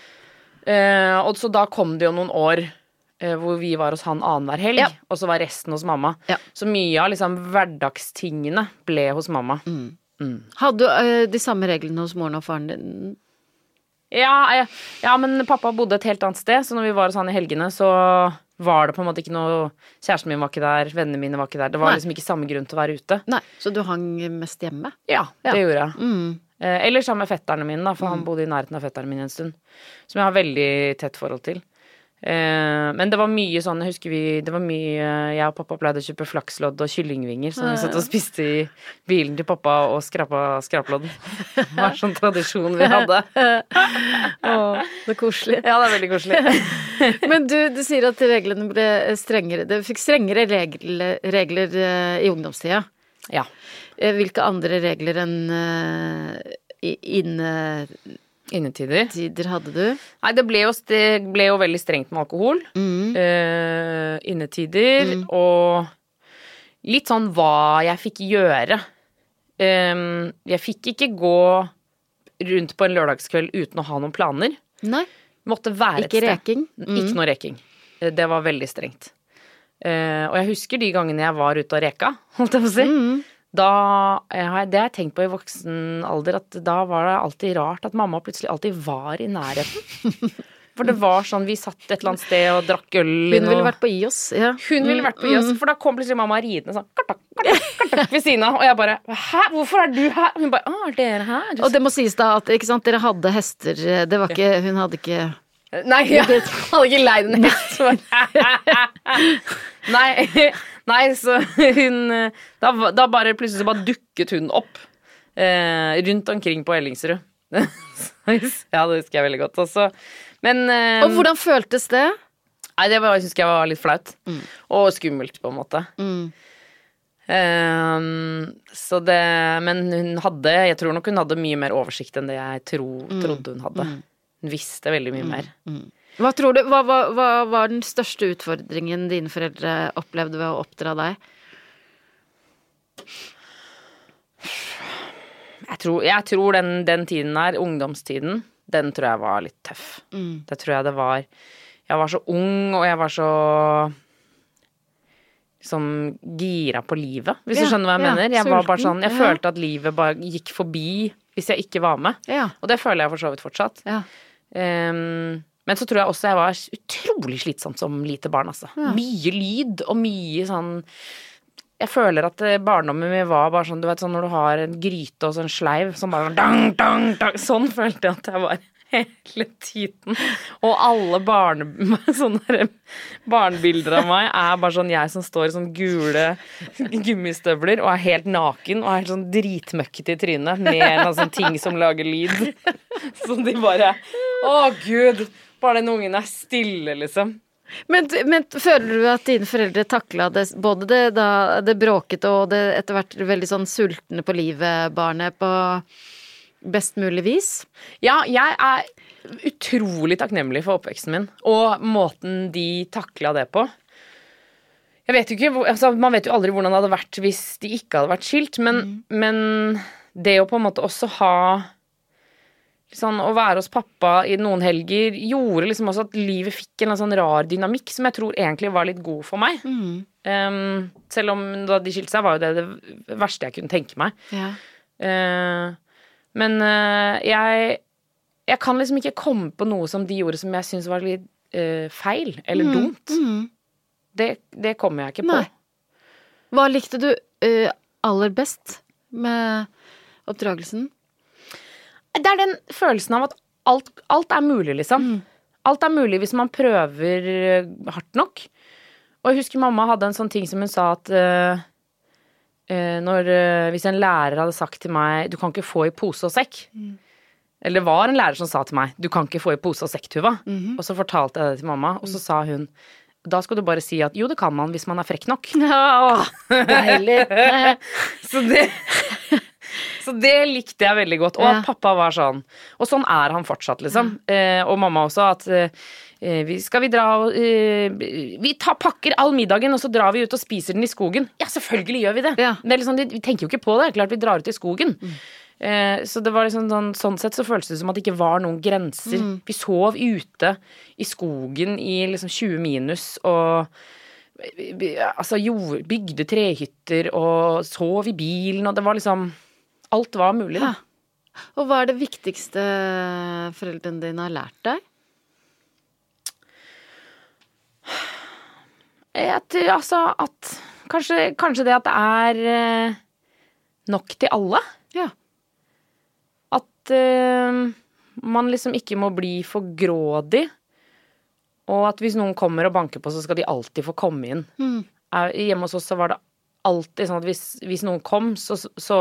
Speaker 2: Eh, og så da kom det jo noen år eh, hvor vi var hos han annenhver helg,
Speaker 1: Ja.
Speaker 2: og så var resten hos mamma.
Speaker 1: Ja.
Speaker 2: Så mye av liksom hverdagstingene ble hos mamma.
Speaker 1: Hadde du øh, de samme reglene hos moren og faren din?
Speaker 2: Ja, ja, men pappa bodde et helt annet sted, så når vi var hos han i helgene, så var det på en måte ikke noe Kjæresten min var ikke der, vennene mine var ikke der. Det var
Speaker 1: Nei.
Speaker 2: liksom ikke samme grunn til å være ute.
Speaker 1: Nei, så du hang mest hjemme?
Speaker 2: Ja, det
Speaker 1: Ja.
Speaker 2: gjorde jeg.
Speaker 1: Mm.
Speaker 2: Eh, eller sammen med fetterne mine, da, for han bodde i nærheten av fetterne mine en stund. Som jeg har veldig tett forhold til. Eh, men det var mye sånn, jeg husker vi Det var mye Jeg og pappa pleide å kjøpe flakslodd og kyllingvinger som vi satt og spiste i bilen til pappa og skrapa skraplodden. Det var sånn tradisjon vi hadde.
Speaker 1: Åh, det er koselig.
Speaker 2: Ja, det er veldig koselig.
Speaker 1: Men du, du sier at reglene ble strengere. det fikk strengere regler, regler eh, i ungdomstida.
Speaker 2: Ja.
Speaker 1: Eh, Hvilke andre regler enn eh, i- innetider
Speaker 2: Innetider.
Speaker 1: hadde du?
Speaker 2: Nei, det ble jo, det ble jo veldig strengt med alkohol. Eh, innetider og litt sånn hva jeg fikk gjøre. Um, jeg fikk ikke gå rundt på en lørdagskveld uten å ha noen planer.
Speaker 1: Nei.
Speaker 2: Måtte være
Speaker 1: Ikke
Speaker 2: et sted.
Speaker 1: reking? Mm.
Speaker 2: Ikke noe reking. Eh, Det var veldig strengt. Uh, og jeg husker de gangene jeg var ute og reka, holdt jeg på å si.
Speaker 1: Mm.
Speaker 2: Da, jeg det har jeg tenkt på i voksen alder, at da var det alltid rart at mamma plutselig alltid var i nærheten. For det var sånn, vi satt et eller annet sted og drakk øl
Speaker 1: Hun ville vært på IOS. Ja.
Speaker 2: Hun ville vært på IOS, for da kom plutselig mamma ridende sånn kartak, kartak, kartak, ved siden av. Og jeg bare Hæ, hvorfor er du her? Hun bare Å, er dere her?
Speaker 1: Og det må sies da at ikke sant, dere hadde hester. Det var ikke Hun hadde ikke
Speaker 2: Nei, jeg hadde ikke leid en hest. nei, nei, så hun da, da bare plutselig så bare dukket hun opp eh, rundt omkring på Ellingsrud. ja, det husker jeg veldig godt. Også. Men eh,
Speaker 1: Og hvordan føltes det?
Speaker 2: Nei, det var, husker jeg var litt flaut. Og skummelt, på en måte.
Speaker 1: Mm.
Speaker 2: Ehm, så det Men hun hadde Jeg tror nok hun hadde mye mer oversikt enn det jeg tro, trodde hun hadde. Hun visste veldig mye mer.
Speaker 1: Hva tror du, hva, hva, hva var den største utfordringen dine foreldre opplevde ved å oppdra deg?
Speaker 2: Jeg tror, jeg tror den, den tiden her, ungdomstiden, den tror jeg var litt tøff.
Speaker 1: Mm.
Speaker 2: Det tror jeg det var. Jeg var så ung, og jeg var så liksom gira på livet, hvis
Speaker 1: Ja,
Speaker 2: du skjønner hva jeg
Speaker 1: ja,
Speaker 2: mener. Jeg var bare sånn, jeg
Speaker 1: ja.
Speaker 2: følte at livet bare gikk forbi hvis jeg ikke var med.
Speaker 1: Ja.
Speaker 2: Og det føler jeg for så vidt fortsatt.
Speaker 1: ja.
Speaker 2: Men så tror jeg også jeg var utrolig slitsomt som lite barn, altså. Mye lyd og mye sånn Jeg føler at eh, barndommen min var bare sånn, du vet sånn når du har en gryte og sånn sleiv som bare sånn dang, dang, dang. Sånn følte jeg at jeg var hele tiden. Og alle barne, sånne der barnebilder av meg er bare sånn jeg som står i sånn gule gummistøvler og er helt naken og er helt sånn dritmøkkete i trynet med en sånn ting som lager lyd. Som de bare Å, gud! Bare den ungen er stille, liksom.
Speaker 1: Men, men føler du at dine foreldre takla det, både det, da, det bråkete og det etter hvert veldig sånn sultne på livet-barnet på best mulig vis?
Speaker 2: Ja, jeg er utrolig takknemlig for oppveksten min, og måten de takla det på. Jeg vet jo ikke, altså, Man vet jo aldri hvordan det hadde vært hvis de ikke hadde vært skilt, men, men det å på en måte også ha Sånn, å være hos pappa i noen helger gjorde liksom også at livet fikk en sånn rar dynamikk som jeg tror egentlig var litt god for meg. Um, selv om da de skilte seg, var jo det det verste jeg kunne tenke meg.
Speaker 1: Ja.
Speaker 2: Uh, men uh, jeg Jeg kan liksom ikke komme på noe som de gjorde som jeg syns var litt uh, feil eller dumt. Det, det kommer jeg ikke på.
Speaker 1: Nei. Hva likte du aller best med oppdragelsen?
Speaker 2: Det er den følelsen av at alt, alt er mulig, liksom. Alt er mulig hvis man prøver eh, hardt nok. Og jeg husker mamma hadde en sånn ting som hun sa at uh, uh, når, uh, Hvis en lærer hadde sagt til meg 'du kan ikke få i pose og sekk' Eller det var en lærer som sa til meg 'du kan ikke få i pose og sekk, Tuva'. Og så fortalte jeg det til mamma, og så sa hun da skal du bare si at jo, det kan man hvis man er frekk nok.
Speaker 1: Ja, deilig.
Speaker 2: Så det, så det likte jeg veldig godt. Og at pappa var sånn. Og sånn er han fortsatt, liksom. Eh, og mamma også. At eh, vi, skal vi dra og eh, Vi tar, pakker all middagen, og så drar vi ut og spiser den i skogen. Ja, selvfølgelig gjør vi det.
Speaker 1: Ja.
Speaker 2: det er liksom, vi tenker jo ikke på det. Klart vi drar ut i skogen. Eh, så det var liksom sånn, sånn sett så føltes det som at det ikke var noen grenser. Vi sov ute i skogen i liksom 20 minus og vi- altså jord, bygde trehytter og sov i bilen, og det var liksom Alt var mulig, da.
Speaker 1: Og hva er det viktigste foreldrene dine har lært deg?
Speaker 2: Jeg tror altså at kanskje, kanskje det at det er eh, nok til alle.
Speaker 1: Ja.
Speaker 2: at uh, man liksom ikke må bli for grådig. Og at hvis noen kommer og banker på, så skal de alltid få komme inn. Mm. Hjemme hos oss så var det alltid sånn at hvis, hvis noen kom, så, så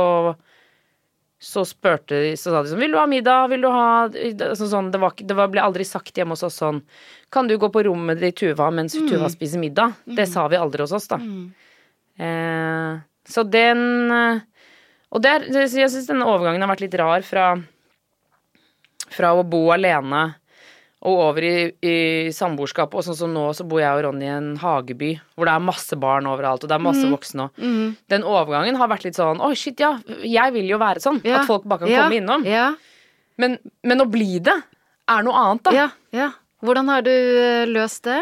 Speaker 2: så spurte de, så sa de sånn Vil du ha middag? Vil du ha sånn, sånn, Det, var, det var, ble aldri sagt hjemme hos oss sånn Kan du gå på rommet til Tuva mens Tuva spiser middag? Det sa vi aldri hos oss, da. Eh, så den eh, Og der, jeg syns denne overgangen har vært litt rar fra Fra å bo alene og over i, i samboerskap. Og sånn som nå, så bor jeg og Ronny i en hageby hvor det er masse barn overalt, og det er masse voksne. Og den overgangen har vært litt sånn Oi, shit, ja, jeg vil jo være sånn.
Speaker 1: Ja.
Speaker 2: At folk bare kan
Speaker 1: Ja,
Speaker 2: komme innom.
Speaker 1: Ja,
Speaker 2: Men, men å bli det er noe annet, da.
Speaker 1: ja, ja. Hvordan har du eh, løst det?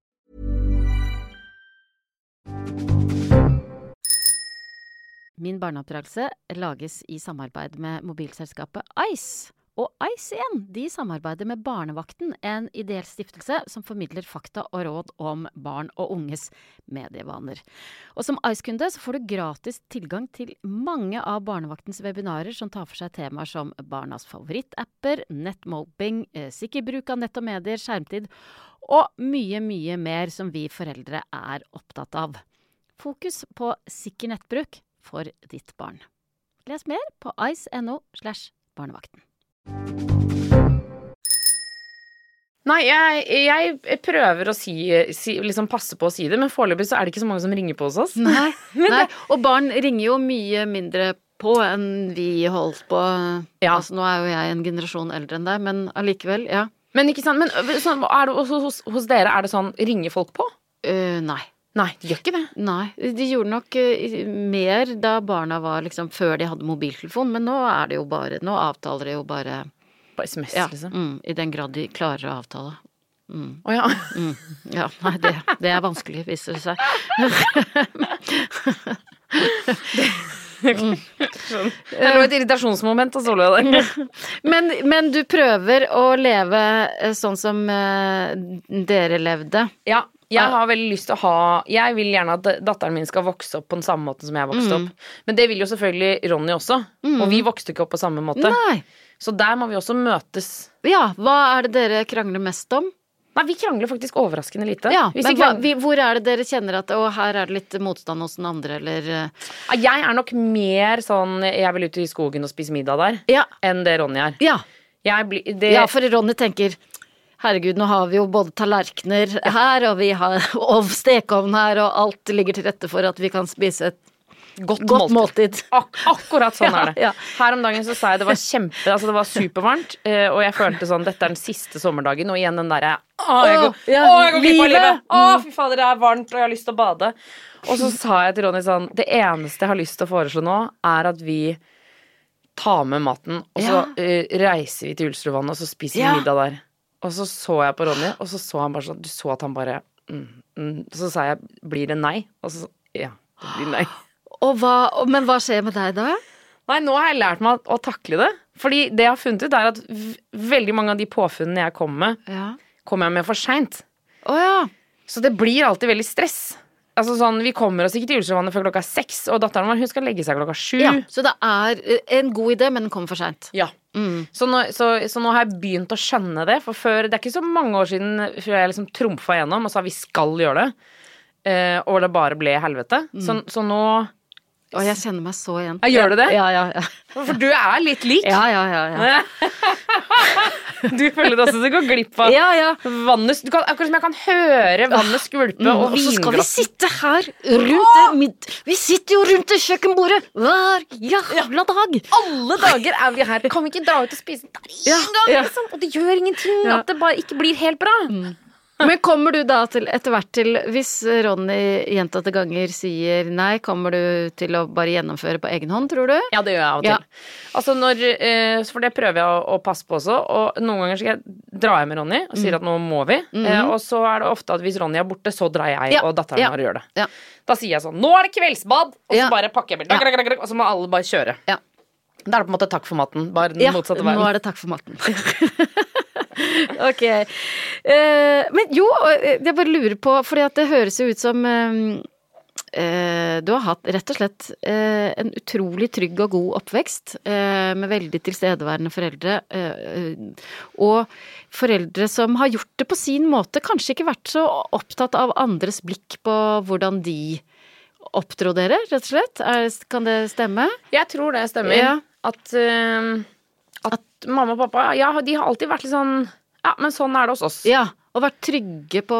Speaker 1: Min barneoppdragelse lages i samarbeid med mobilselskapet Ice. Og igjen, de samarbeider med Barnevakten, en ideell stiftelse som formidler fakta og råd om barn og unges medievaner. Og som Ice-kunde så får du gratis tilgang til mange av Barnevaktens webinarer som tar for seg temaer som barnas favorittapper, nettmobbing, eh, sikker bruk av nett og medier, skjermtid og mye, mye mer som vi foreldre er opptatt av. Fokus på sikker nettbruk for ditt barn. Les mer på ice.no slash barnevakten.
Speaker 2: Nei, jeg, jeg prøver å si, si Liksom passe på å si det, men foreløpig så er det ikke så mange som ringer på hos oss.
Speaker 1: Nei, nei. Og barn ringer jo mye mindre på enn vi holdt på.
Speaker 2: Ja.
Speaker 1: Altså, nå er jo jeg en generasjon eldre enn deg, men allikevel, ja.
Speaker 2: Men men sånn, er det, hos, hos, hos dere er det sånn Ringer folk på?
Speaker 1: Uh, nei.
Speaker 2: Nei, de gjør ikke det.
Speaker 1: Nei. De gjorde nok eh, mer da barna var liksom før de hadde mobiltelefon, men nå er det jo bare Nå avtaler de jo bare
Speaker 2: På SMS,
Speaker 1: Ja,
Speaker 2: liksom.
Speaker 1: mm, i den grad de klarer å avtale.
Speaker 2: Å ja.
Speaker 1: Mm, ja, nei, det, det er vanskelig, viser det seg.
Speaker 2: Det lå et irritasjonsmoment hos Ole der.
Speaker 1: Men, men du prøver å leve eh, sånn som eh, dere levde.
Speaker 2: Ja, jeg har veldig lyst til å ha Jeg vil gjerne at datteren min skal vokse opp på den samme måten som jeg vokste
Speaker 1: Mm.
Speaker 2: opp. Men det vil jo selvfølgelig Ronny også. Og vi vokste ikke opp på samme måte.
Speaker 1: Nei.
Speaker 2: Så der må vi også møtes.
Speaker 1: Ja, hva er det dere krangler mest om?
Speaker 2: Nei, vi krangler faktisk overraskende lite.
Speaker 1: Ja,
Speaker 2: Hvis
Speaker 1: men hva, vi, hvor er det dere kjenner at å, her er det litt motstand hos den andre, eller eh,
Speaker 2: Jeg er nok mer sånn Jeg vil ut i skogen og spise middag der,
Speaker 1: Ja.
Speaker 2: enn det Ronny er.
Speaker 1: Ja.
Speaker 2: Jeg blir det,
Speaker 1: Ja, for Ronny tenker Herregud, nå har vi jo både tallerkener her, og vi har ov stekeovn her, og alt ligger til rette for at vi kan spise et
Speaker 2: godt,
Speaker 1: godt måltid.
Speaker 2: Ak akkurat sånn
Speaker 1: Ja,
Speaker 2: er det.
Speaker 1: ja.
Speaker 2: Her om dagen så sa jeg det var kjempe Altså det var supervarmt, eh, og jeg følte sånn Dette er den siste sommerdagen, og igjen den derre Å, jeg går,
Speaker 1: ja,
Speaker 2: å, jeg går glipp av
Speaker 1: livet.
Speaker 2: Å, fy fader, det er varmt, og jeg har lyst til å bade. Og så sa jeg til Ronny sånn Det eneste jeg har lyst til å foreslå nå, er at vi tar med maten, og så eh, reiser vi til Ulstrudvannet, og så spiser vi middag der. Og så så jeg på Ronny, og så så han bare sånn Du så at han bare mm, mm. Så sa jeg Blir det nei? Og så ja, det blir nei.
Speaker 1: Og hva, men hva skjer med deg da?
Speaker 2: Nei, nå har jeg lært meg å, takle det. Fordi det jeg har funnet ut, er at veldig mange av de påfunnene jeg kommer med,
Speaker 1: Ja.
Speaker 2: kommer jeg med for seint.
Speaker 1: Oh, ja.
Speaker 2: Så det blir alltid veldig stress. Altså sånn, Vi kommer oss ikke til Ulstrøvannet før klokka seks, og datteren vår hun skal legge seg klokka sju.
Speaker 1: ja. Så det er en god idé, men den kommer for seint.
Speaker 2: Ja.
Speaker 1: Mm.
Speaker 2: Så, nå, så, så nå har jeg begynt å skjønne det, for før, det er ikke så mange år siden før jeg liksom trumfa gjennom og sa vi skal gjøre det, eh, og det bare ble helvete. Så, så nå
Speaker 1: Og jeg kjenner meg så igjen.
Speaker 2: Ja, gjør du det?
Speaker 1: Ja, ja, ja.
Speaker 2: For du er litt lik.
Speaker 1: Ja, ja, ja. ja.
Speaker 2: Du føler også at du går glipp av
Speaker 1: ja, ja.
Speaker 2: vannet du kan, Akkurat som jeg kan høre vannet skvulpe
Speaker 1: Mm,
Speaker 2: og
Speaker 1: og så skal vi sitte her rundt det mid... Vi sitter jo rundt det kjøkkenbordet hver jævla dag!
Speaker 2: Alle dager er vi her. Kan vi ikke dra ut og spise der
Speaker 1: en
Speaker 2: gang? Liksom? Og det gjør ingenting at det bare ikke blir helt bra.
Speaker 1: Men kommer du da til etter hvert til Hvis Ronny gjentatte ganger sier nei, kommer du til å bare gjennomføre på egen hånd, tror du?
Speaker 2: Ja, det gjør jeg av og til.
Speaker 1: Ja.
Speaker 2: Altså når, eh, for det prøver jeg å, passe på også. Og noen ganger skal jeg dra hjem med Ronny og sier at nå må vi. Eh, og så er det ofte at hvis Ronny er borte, så drar jeg.
Speaker 1: Ja,
Speaker 2: og datteren
Speaker 1: ja,
Speaker 2: vår gjør det.
Speaker 1: ja.
Speaker 2: Da sier jeg sånn Nå er det kveldsbad! Og så
Speaker 1: Ja.
Speaker 2: bare pakker jeg bilen. Og så må alle bare kjøre.
Speaker 1: Ja.
Speaker 2: Da er det på en måte takk for maten. Bare den
Speaker 1: Ja,
Speaker 2: motsatte
Speaker 1: nå er det takk for maten. ok. Uh, men jo, eh, jeg bare lurer på, fordi at det høres jo ut som uh, du har hatt rett og slett en utrolig trygg og god oppvekst med veldig tilstedeværende foreldre. og foreldre som har gjort det på sin måte, kanskje ikke vært så opptatt av andres blikk på hvordan de oppdro dere, rett og slett. Kan det stemme?
Speaker 2: Jeg tror det stemmer.
Speaker 1: Ja.
Speaker 2: At, eh, at mamma og pappa Ja, de har alltid vært litt sånn Ja, men sånn er det hos oss.
Speaker 1: Ja, og vært trygge på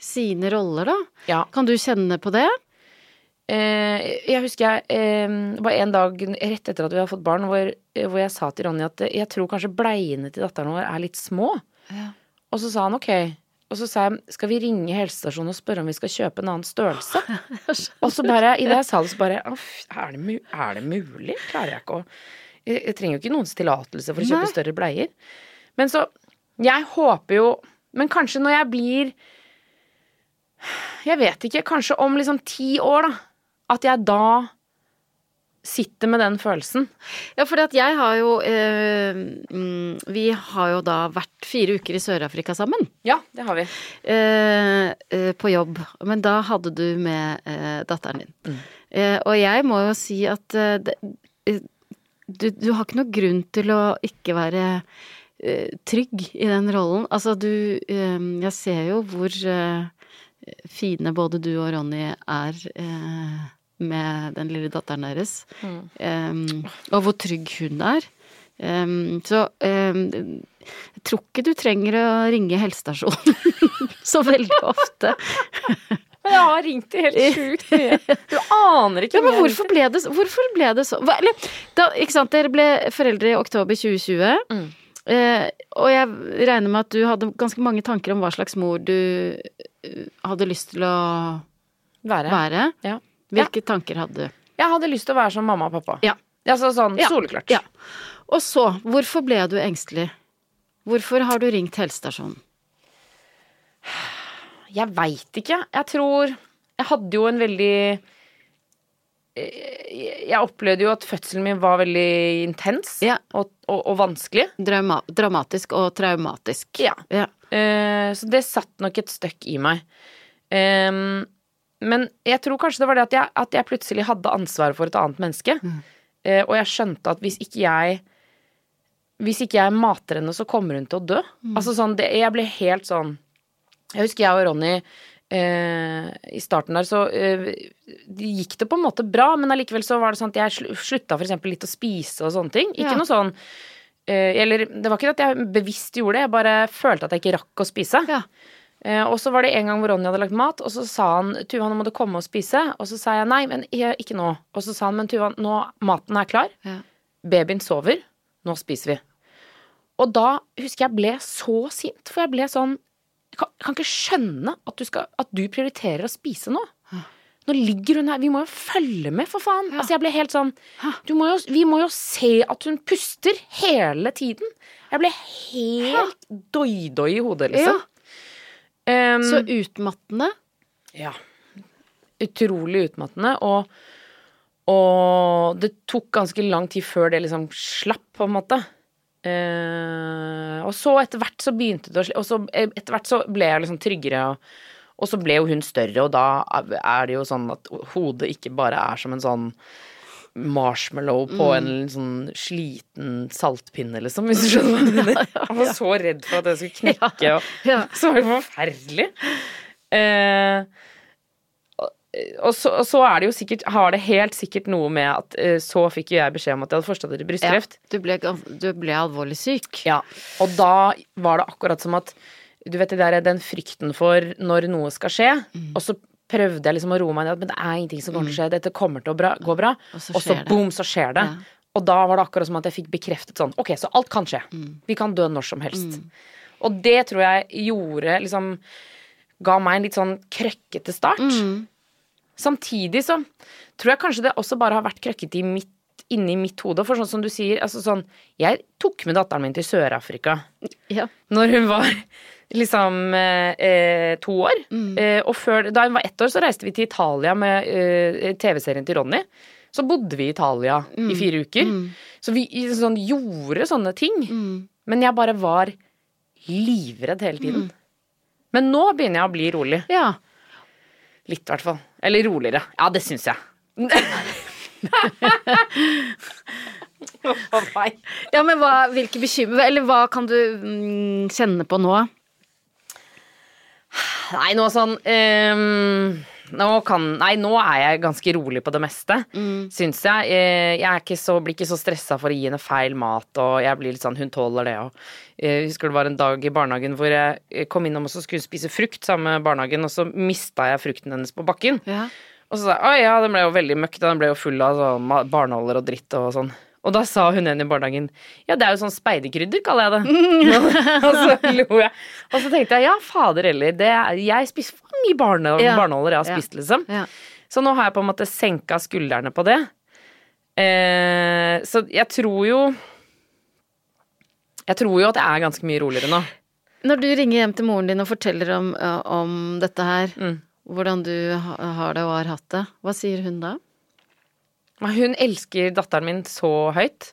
Speaker 1: sine roller, da.
Speaker 2: Ja.
Speaker 1: Kan du kjenne på det?
Speaker 2: Eh, jeg husker jeg eh, var en dag rett etter at vi hadde fått barn, hvor, hvor jeg sa til Ronny at jeg tror kanskje bleiene til datteren vår er litt små. Og så sa han ok. Og så sa jeg skal vi ringe helsestasjonen og spørre om vi skal kjøpe en annen størrelse? og så bare, idet jeg sa det, så bare er det, er det mulig? Klarer jeg ikke å Jeg, trenger jo ikke noens tillatelse for å kjøpe
Speaker 1: Nei.
Speaker 2: større bleier. Men så Jeg håper jo Men kanskje når jeg blir Jeg vet ikke. Kanskje om liksom ti år, da. At jeg da sitter med den følelsen.
Speaker 1: Ja, fordi at jeg har jo eh, mm, Vi har jo da vært fire uker i Sør-Afrika sammen.
Speaker 2: Ja, det har vi.
Speaker 1: Eh, eh, på jobb. Men da hadde du med eh, datteren din. Eh, og jeg må jo si at det, du, du har ikke noe grunn til å ikke være uh, trygg i den rollen. Altså du uh, Jeg ser jo hvor uh, fine både du og Ronny er med den lille datteren deres. Eh, og hvor trygg hun er. Um, så um, jeg tror ikke du trenger å ringe helsestasjonen så veldig ofte.
Speaker 2: Men jeg har ringt det helt sjukt mye. Du aner ikke
Speaker 1: Ja, men hvorfor ble det, hvorfor ble det så eller, da, Ikke sant, dere ble foreldre i oktober 2020.
Speaker 2: Mm.
Speaker 1: Eh, og jeg regner med at du hadde ganske mange tanker om hva slags mor du eh, hadde lyst til å
Speaker 2: være.
Speaker 1: være.
Speaker 2: Ja.
Speaker 1: Hvilke tanker hadde du?
Speaker 2: Jeg hadde lyst til å være som mamma og pappa.
Speaker 1: Ja.
Speaker 2: Altså sånn
Speaker 1: Ja.
Speaker 2: soleklart.
Speaker 1: Ja. Og så, hvorfor ble du engstelig? Hvorfor har du ringt helsestasjonen?
Speaker 2: Jeg veit ikke. Jeg tror Jeg hadde jo en veldig eh, Jeg opplevde jo at fødselen min var veldig intens
Speaker 1: Ja.
Speaker 2: og, og, og vanskelig.
Speaker 1: Drauma dramatisk og traumatisk.
Speaker 2: Ja.
Speaker 1: ja.
Speaker 2: Uh, så det satt nok et støkk i meg. Um, men jeg tror kanskje det var det at jeg, at jeg plutselig hadde ansvaret for et annet menneske. Eh, og jeg skjønte at hvis ikke jeg Hvis ikke jeg mater henne, så kommer hun til å dø. Altså sånn, det, jeg ble helt sånn Jeg husker jeg og Ronny eh, i starten der, så eh, det gikk det på en måte bra, men allikevel så var det sånn at jeg slutta eksempel litt å spise og sånne ting. Ikke
Speaker 1: Ja.
Speaker 2: noe sånn eh, Eller det var ikke at jeg bevisst gjorde det, jeg bare følte at jeg ikke rakk å spise.
Speaker 1: Ja.
Speaker 2: Eh, og så var det en gang hvor Ronny hadde lagt mat, og så sa han Tuva, nå må du komme og spise. Og så sa jeg nei, men jeg, ikke nå. Og så sa han men Tuva, nå maten er klar.
Speaker 1: Ja.
Speaker 2: Babyen sover. Nå spiser vi. Og da husker jeg ble så sint, for jeg ble sånn Jeg kan, jeg kan ikke skjønne at du, skal, at du prioriterer å spise nå. Nå ligger hun her, vi må jo følge med, for faen. Altså, jeg ble helt sånn du må jo, Vi må jo se at hun puster hele tiden. Jeg ble helt doi-doi i hodet, liksom. Um,
Speaker 1: Så utmattende.
Speaker 2: ja. Utrolig utmattende, og, og det tok ganske lang tid før det liksom slapp, på en måte. Eh, og så etter hvert så begynte det å sli- Og så eh, etter hvert så ble jeg liksom tryggere, og, og så ble jo hun større, og da er det jo sånn at hodet ikke bare er som en sånn marshmallow på en sånn sliten saltpinne, liksom, hvis du skjønner hva jeg mener. Jeg var så redd for at det skulle knekke, og
Speaker 1: Ja.
Speaker 2: så var det forferdelig. Eh, og, så, og så er det jo sikkert Har det helt sikkert noe med at uh, så fikk jo jeg beskjed om at jeg hadde forstadiet brystkreft.
Speaker 1: Du, ble, du ble alvorlig syk.
Speaker 2: Ja. Og da var det akkurat som at Du vet det der, den frykten for når noe skal skje, og så prøvde jeg liksom å roe meg ned. Men det er ingenting som kommer til å skje. Dette kommer til å bra, gå bra.
Speaker 1: Og så
Speaker 2: Og så boom, så skjer det.
Speaker 1: Ja.
Speaker 2: Og da var det akkurat som at jeg fikk bekreftet sånn Ok, så alt kan skje. Vi kan dø når som helst. Og det tror jeg gjorde liksom Ga meg en litt sånn krøkkete start. Samtidig så tror jeg kanskje det også bare har vært krøkkete i mitt, inni mitt hode. For sånn som du sier, altså sånn Jeg tok med datteren min til Sør-Afrika
Speaker 1: Ja.
Speaker 2: når hun var liksom eh, eh, to år. Eh, og før, da hun var ett år, så reiste vi til Italia med eh, TV-serien til Ronny. Så bodde vi i Italia i fire uker. Så vi sånn, gjorde sånne ting. Men jeg bare var livredd hele tiden. Men nå begynner jeg å bli rolig.
Speaker 1: ja.
Speaker 2: Litt, i hvert fall. Eller roligere. Ja, det syns jeg.
Speaker 1: Ja, men hva, hvilke bekymre... Eller hva kan du mm, kjenne på nå?
Speaker 2: Nei, nå sånn ehm, nå, kan, nei, nå er jeg ganske rolig på det meste, syns jeg. Eh, Jeg er ikke så, blir ikke så stressa for å gi henne feil mat, og jeg blir litt sånn Hun tåler det, og eh, Jeg husker det var en dag i barnehagen hvor jeg eh, kom innom og så skulle spise frukt sammen med barnehagen, og så mista jeg frukten hennes på bakken.
Speaker 1: Ja.
Speaker 2: Og så sa jeg å ja, den ble jo veldig møkk, den ble jo full av sånn barnåler og dritt og sånn. Og da sa hun ene i barnehagen ja, det er jo sånn speiderkrydder, kaller jeg det. og så lo jeg. Og så tenkte jeg ja, fader heller, er, jeg spiser for mye barne,
Speaker 1: Ja.
Speaker 2: barnåler jeg har spist, liksom.
Speaker 1: Ja.
Speaker 2: Så nå har jeg på en måte senka skuldrene på det. Eh, så jeg tror jo Jeg tror jo at jeg er ganske mye roligere nå.
Speaker 1: Når du ringer hjem til moren din og forteller om, om dette her,
Speaker 2: Mm.
Speaker 1: hvordan du har det og har hatt det, hva sier hun da?
Speaker 2: Hun elsker datteren min så høyt.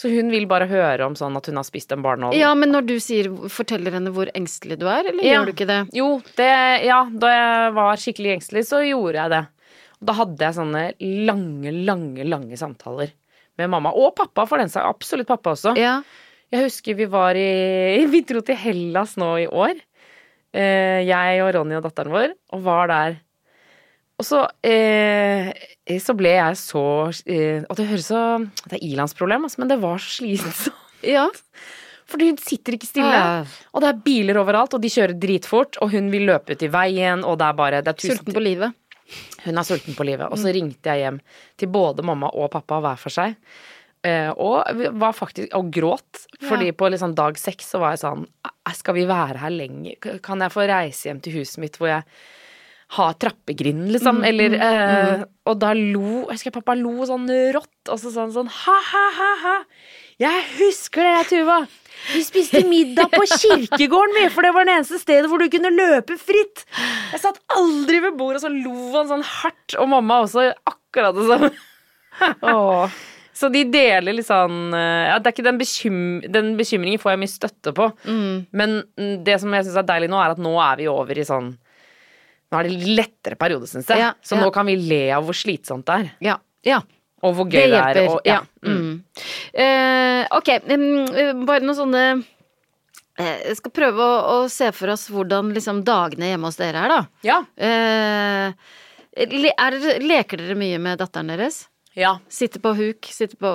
Speaker 2: Så hun vil bare høre om sånn at hun har spist en barnål.
Speaker 1: Ja, men når du sier, forteller henne hvor engstelig du er, eller
Speaker 2: Ja.
Speaker 1: gjør du ikke det?
Speaker 2: Jo, det, ja, da jeg var skikkelig engstelig, så gjorde jeg det. Da hadde jeg sånne lange, lange, lange samtaler med mamma. Og pappa, for den saks Absolutt pappa også.
Speaker 1: Ja.
Speaker 2: Jeg husker vi var i Vi dro til Hellas nå i år. Eh, jeg og Ronny og datteren vår, og var der. Og så, eh, så ble jeg så eh, Og det høres så Det er ilandsproblem, altså, men det var så slitsomt.
Speaker 1: ja.
Speaker 2: Fordi hun sitter ikke stille.
Speaker 1: Ja.
Speaker 2: Og det er biler overalt, og de kjører dritfort, og hun vil løpe ut i veien, og det er bare det er tusen,
Speaker 1: Sulten på livet.
Speaker 2: Hun er sulten på livet. Og så ringte jeg hjem til både mamma og pappa hver for seg. eh, og var faktisk Og gråt. Fordi på liksom dag seks så var jeg sånn "Eh, Skal vi være her lenger? Kan jeg få reise hjem til huset mitt hvor jeg har trappegrinden, liksom? Eller eh, Og da lo Jeg husker pappa lo sånn rått, og så sa han sånn ha-ha-ha-ha. Jeg husker det, Tuva. Vi spiste middag på kirkegården, vi, for det var det eneste stedet hvor du kunne løpe fritt. Jeg satt aldri ved bordet, og så lo han sånn hardt. Og mamma også, akkurat det samme.
Speaker 1: Åh.
Speaker 2: Så de deler litt sånn eh, ja, det er ikke den, bekym den bekymringen får jeg mye støtte på. Men mm, det som jeg syns er deilig nå, er at nå er vi over i sånn Nå er det lettere periode, syns jeg.
Speaker 1: Ja,
Speaker 2: så nå kan vi le av hvor slitsomt det er.
Speaker 1: Ja. ja.
Speaker 2: Og hvor gøy det, er. Og, ja.
Speaker 1: Mm. Uh, ok, eh, bare noen sånne eh, Jeg skal prøve å, å se for oss hvordan liksom dagene hjemme hos dere er, da.
Speaker 2: ja.
Speaker 1: Uh, er leker dere mye med datteren deres?
Speaker 2: ja.
Speaker 1: Sitter på huk, sitter på,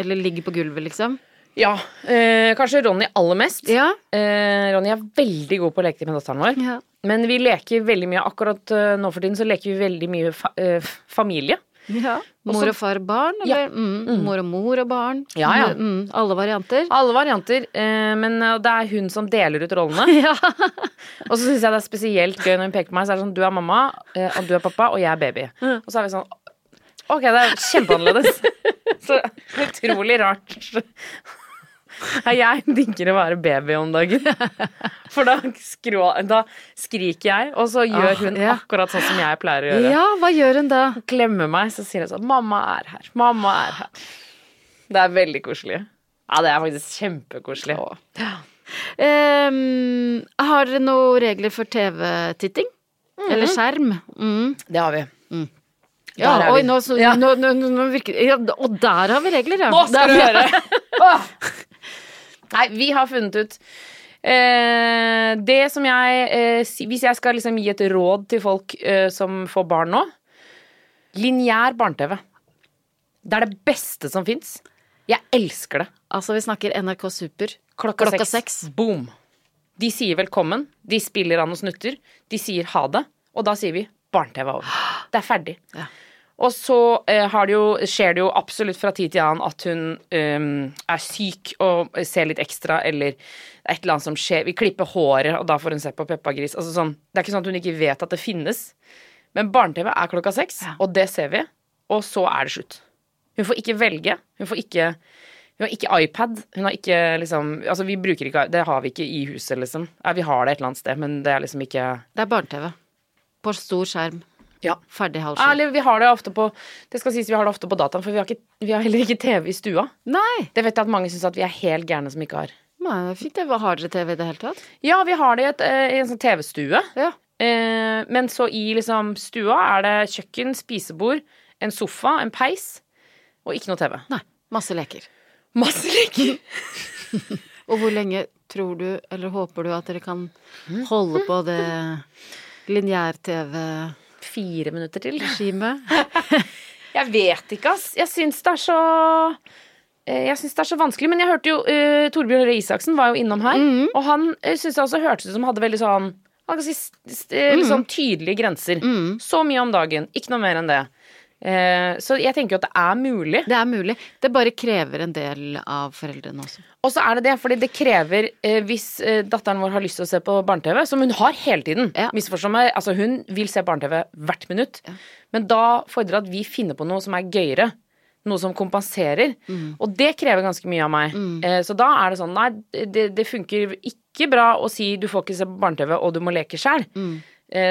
Speaker 1: eller ligger på gulvet, liksom?
Speaker 2: Ja. Eh, kanskje Ronny aller mest.
Speaker 1: Ja.
Speaker 2: Eh, Ronny er veldig god på å leke med datteren vår.
Speaker 1: Ja.
Speaker 2: Men vi leker veldig mye Akkurat eh, nå for tiden så leker vi veldig mye fa eh, familie.
Speaker 1: Mor og far barn,
Speaker 2: Ja.
Speaker 1: eller? Mm. Mor og mor og barn?
Speaker 2: Ja, ja.
Speaker 1: Mm. Alle varianter?
Speaker 2: Alle varianter. Eh, men eh, det er hun som deler ut rollene.
Speaker 1: Ja.
Speaker 2: Og så syns jeg det er spesielt gøy når hun peker på meg. Så er det sånn, Du er mamma, og du er pappa, og jeg er baby. Og så er vi sånn Ok, det er kjempeannerledes. Så utrolig rart. Ja, Jeg digger å være baby om dagen. For da, skrå, da skriker jeg, og så gjør
Speaker 1: Ah,
Speaker 2: hun
Speaker 1: ja.
Speaker 2: akkurat sånn som jeg pleier å gjøre.
Speaker 1: ja, hva gjør hun da?
Speaker 2: Klemmer meg, så sier hun sånn 'Mamma er her. Mamma er her'. Det er veldig koselig. Ja, det er faktisk kjempekoselig.
Speaker 1: Ehm, har dere noen regler for TV-titting? Eller skjerm? Mm.
Speaker 2: Det har vi.
Speaker 1: Ja,
Speaker 2: Der er
Speaker 1: oi,
Speaker 2: vi.
Speaker 1: nå, så,
Speaker 2: Ja.
Speaker 1: nå, nå, virker ja, Og der har vi regler, ja.
Speaker 2: Nå skal du
Speaker 1: Der-
Speaker 2: høre! Nei, vi har funnet ut eh, Det som jeg eh, Hvis jeg skal liksom gi et råd til folk eh, som får barn nå Lineær barne-TV. Det er det beste som fins. Jeg elsker det.
Speaker 1: Altså, vi snakker NRK Super.
Speaker 2: Klokka,
Speaker 1: Klokka
Speaker 2: seks. Boom. De sier velkommen, de spiller an og snutter, de sier ha det, og da sier vi barne-TV er over. Det er ferdig.
Speaker 1: Ja.
Speaker 2: Og så eh, har det jo, skjer det jo absolutt fra tid til annen at hun um, er syk og ser litt ekstra, eller er et eller annet som skjer. Vi klipper håret, og da får hun se på Peppa Gris. Altså sånn, det er ikke sånn at hun ikke vet at det finnes. Men barne-TV er klokka seks,
Speaker 1: Ja.
Speaker 2: og det ser vi. Og så er det slutt. Hun får ikke velge. Hun får ikke hun har ikke iPad. Hun har ikke liksom Altså, vi bruker ikke Det har vi ikke i huset, liksom. Ja, vi har det et eller annet sted, men det er liksom ikke
Speaker 1: Det er barne-TV. På stor skjerm.
Speaker 2: Ja.
Speaker 1: Ferdig halv sju.
Speaker 2: Eller vi har det ofte på Det skal sies vi har det ofte på dataen, for vi har, ikke, vi har heller ikke TV i stua.
Speaker 1: Nei!
Speaker 2: Det vet jeg at mange syns at vi er helt gærne som ikke har.
Speaker 1: Nei, det er fint. det. Har dere TV i det hele tatt?
Speaker 2: Ja, vi har det i, et, eh, i en sånn TV-stue.
Speaker 1: Ja.
Speaker 2: Eh, men så i liksom stua er det kjøkken, spisebord, en sofa, en peis og ikke noe TV.
Speaker 1: Nei. Masse leker.
Speaker 2: Masse leker.
Speaker 1: Og hvor lenge tror du, eller håper du, at dere kan holde på det
Speaker 2: Fire minutter til.
Speaker 1: Regimet.
Speaker 2: Jeg vet ikke, ass. Jeg syns det er så eh, jeg syns det er så vanskelig, men jeg hørte jo uh, Torbjørn Røe Isaksen var jo innom her, og han uh, syns jeg også hørtes ut som hadde veldig sånn si, litt sånn tydelige grenser. Så mye om dagen, ikke noe mer enn det. Eh, så jeg tenker jo at det er mulig.
Speaker 1: Det er mulig. Det bare krever en del av foreldrene også.
Speaker 2: Og så er det det, fordi det krever eh, Hvis eh, datteren vår har lyst til å se på barne-TV, som hun har hele tiden
Speaker 1: Ja.
Speaker 2: Misforstå meg, altså hun vil se barne-TV hvert minutt. Men da fordrer det at vi finner på noe som er gøyere. Noe som kompenserer. Og det krever ganske mye av meg. Mm. så da er det sånn Nei, det, det funker ikke bra å si du får ikke se på barne-TV, og du må leke sjæl.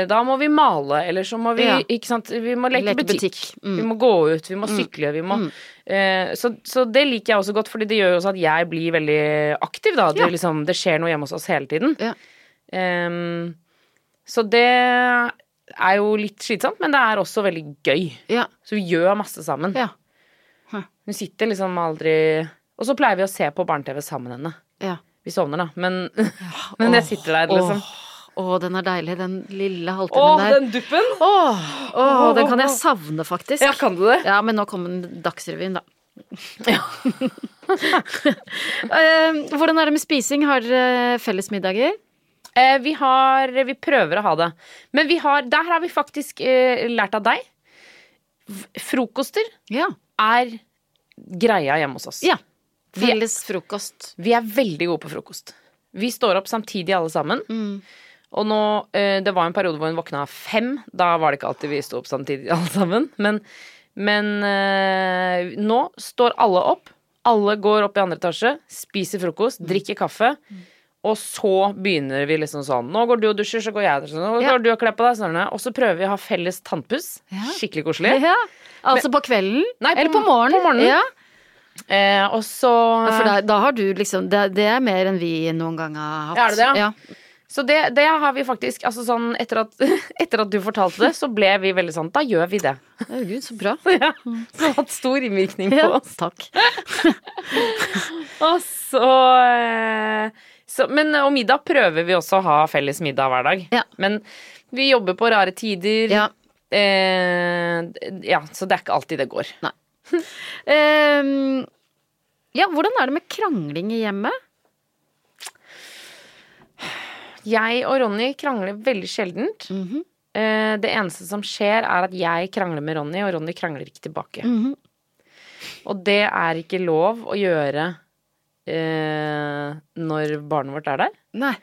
Speaker 2: Da må vi male, eller så må vi
Speaker 1: Ja.
Speaker 2: Ikke sant, vi må leke,
Speaker 1: Leke
Speaker 2: butikk.
Speaker 1: butikk. Mm.
Speaker 2: Vi må gå ut, vi må sykle, vi må eh, så, så det liker jeg også godt, fordi det gjør jo også at jeg blir veldig aktiv, da. Det,
Speaker 1: Ja.
Speaker 2: liksom, det skjer noe hjemme hos oss hele tiden.
Speaker 1: Ja.
Speaker 2: Um, så det er jo litt slitsomt, men det er også veldig gøy.
Speaker 1: Ja.
Speaker 2: Så vi gjør masse sammen.
Speaker 1: Ja.
Speaker 2: Hun sitter liksom aldri Og så pleier vi å se på barne-TV sammen henne.
Speaker 1: ja.
Speaker 2: Vi sovner, da, men, men jeg sitter der, liksom.
Speaker 1: Åh, den er deilig, den lille
Speaker 2: Å,
Speaker 1: halvtimen der.
Speaker 2: den duppen!
Speaker 1: Åh, å, den kan jeg savne, faktisk.
Speaker 2: Ja, kan du det?
Speaker 1: Ja, men nå kommer Dagsrevyen, da. Ja. hvordan er det med spising? Har dere felles middager?
Speaker 2: Eh, vi har Vi prøver å ha det. Men vi har Der har vi faktisk eh, lært av deg. Frokoster
Speaker 1: Ja.
Speaker 2: er greia hjemme hos oss.
Speaker 1: ja. Felles frokost.
Speaker 2: Vi er veldig gode på frokost. Vi står opp samtidig alle sammen. Og nå, eh, Det var en periode hvor hun våkna fem. Da var det ikke alltid vi sto opp samtidig alle sammen. Men, men eh, nå står alle opp. Alle går opp i andre etasje, spiser frokost, drikker kaffe. Og så begynner vi liksom sånn Nå går du og dusjer, så går jeg og dusjer. Nå går du og kler på deg. Sånn. Og så prøver vi å ha felles tannpuss. Skikkelig koselig.
Speaker 1: Ja. Altså på kvelden?
Speaker 2: Nei, på-
Speaker 1: Eller på morgenen?
Speaker 2: på morgenen.
Speaker 1: Ja.
Speaker 2: Eh, og så
Speaker 1: For da, da har du liksom det, det er mer enn vi noen gang har hatt.
Speaker 2: Er det det, ja?
Speaker 1: Ja.
Speaker 2: Så det, det har vi faktisk altså sånn, etter, at, etter at du fortalte det, så ble vi veldig sånn Da gjør vi det.
Speaker 1: Herregud, Gud, så bra.
Speaker 2: Ja, så det har hatt stor innvirkning på
Speaker 1: Ja,
Speaker 2: oss.
Speaker 1: takk.
Speaker 2: Og så, eh, så Men og middag prøver vi også å ha felles middag hver dag.
Speaker 1: Ja.
Speaker 2: Men vi jobber på rare tider.
Speaker 1: Ja.
Speaker 2: Eh, ja, så det er ikke alltid det går.
Speaker 1: Nei. um, ja, hvordan er det med krangling i hjemmet?
Speaker 2: Jeg og Ronny krangler veldig sjeldent.
Speaker 1: Mm
Speaker 2: -hmm. uh, det eneste som skjer, er at jeg krangler med Ronny, og Ronny krangler ikke tilbake.
Speaker 1: Mhm.
Speaker 2: Og det er ikke lov å gjøre uh, når barnet vårt er der.
Speaker 1: Nei,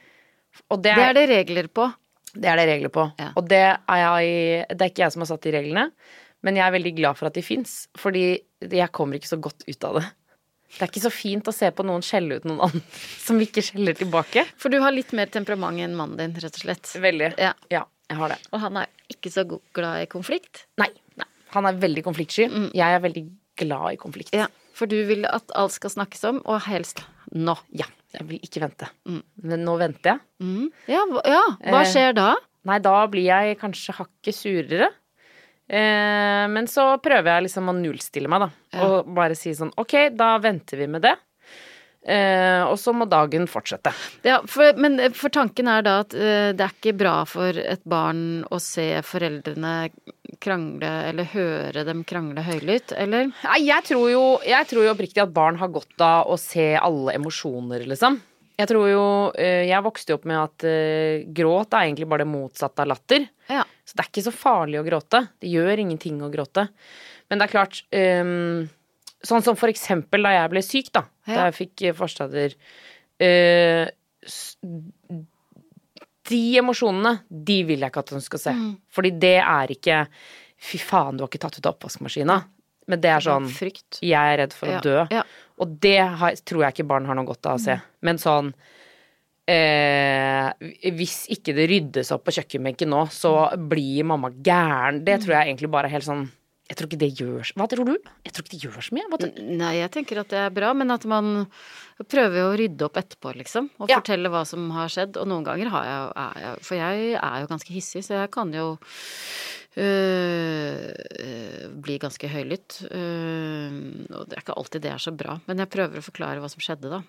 Speaker 2: det
Speaker 1: det
Speaker 2: er,
Speaker 1: er det regler på.
Speaker 2: det er det regler på.
Speaker 1: Ja.
Speaker 2: Og det er, jeg, det er ikke jeg som har satt de reglene, men jeg er veldig glad for at de fins, fordi jeg kommer ikke så godt ut av det. Det er ikke så fint å se på noen skjelle ut noen andre som ikke skjeller tilbake.
Speaker 1: For du har litt mer temperament enn mannen din, rett og slett.
Speaker 2: Veldig.
Speaker 1: Ja.
Speaker 2: Ja, jeg har det.
Speaker 1: Og han er ikke så glad i konflikt.
Speaker 2: Nei. nei. Han er veldig konfliktsky. Jeg er veldig glad i konflikt.
Speaker 1: Ja, For du vil at alt skal snakkes om, og helst nå.
Speaker 2: Ja, jeg vil ikke vente. Men nå venter jeg.
Speaker 1: Ja, hva- ja. hva
Speaker 2: Eh.
Speaker 1: skjer da?
Speaker 2: Nei, da blir jeg kanskje hakket surere. Eh, men så prøver jeg liksom å nullstille meg, da. Og bare si sånn ok, da venter vi med det. Eh, og så må dagen fortsette.
Speaker 1: Ja, for, men eh, for tanken er da at eh, det er ikke bra for et barn å se foreldrene krangle, eller høre dem krangle høylytt, eller?
Speaker 2: Nei, jeg tror jo, jeg tror jo oppriktig at barn har godt av å se alle emosjoner, liksom. Jeg tror jo eh, Jeg vokste jo opp med at eh, gråt er egentlig bare det motsatte av latter.
Speaker 1: Ja.
Speaker 2: Så det er ikke så farlig å gråte. Det gjør ingenting å gråte. Men det er klart ehm, Sånn som for eksempel da jeg ble syk, da. Da jeg fikk eh, forstadier. eh, de emosjonene, de vil jeg ikke at hun skal se.
Speaker 1: Mm.
Speaker 2: Fordi det er ikke Fy faen, du har ikke tatt ut oppvaskmaskina. Men det er sånn
Speaker 1: Frykt.
Speaker 2: Jeg er redd for å
Speaker 1: Ja,
Speaker 2: dø.
Speaker 1: ja.
Speaker 2: Og det har, tror jeg ikke barn har noe godt av å se. Men sånn eh, Hvis ikke det ryddes opp på kjøkkenbenken nå, så blir mamma gæren. Det tror jeg egentlig bare er helt sånn Jeg tror ikke det gjør så Hva tror du? Jeg tror ikke det gjør så mye.
Speaker 1: Nei, jeg tenker at det er bra, men at man prøver å rydde opp etterpå, liksom. Og
Speaker 2: Ja.
Speaker 1: fortelle hva som har skjedd. Og noen ganger har jeg, For jeg er jo ganske hissig, så jeg kan jo bli ganske høylytt. Øh, og det er ikke alltid det er så bra. Men jeg prøver å forklare hva som skjedde, da.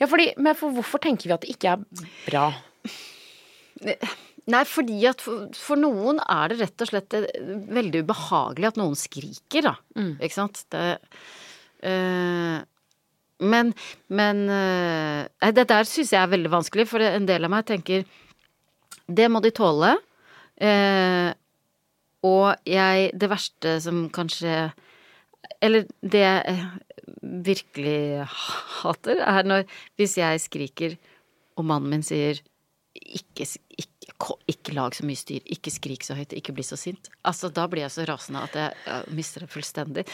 Speaker 2: ja, fordi, men for hvorfor tenker vi at det ikke er bra?
Speaker 1: Nei, fordi at for, for noen er det rett og slett eh, veldig ubehagelig at noen skriker, da. Ikke sant? Det, eh, men men eh, Det der syns jeg er veldig vanskelig, for en del av meg tenker det må de tåle. Eh, og jeg Det verste som kanskje Eller det jeg virkelig hater, er når Hvis jeg skriker, og mannen min sier ikke, ikke, ikke lag så mye styr, ikke skrik så høyt, ikke bli så sint. Altså, da blir jeg så rasende at jeg jeg mister det fullstendig.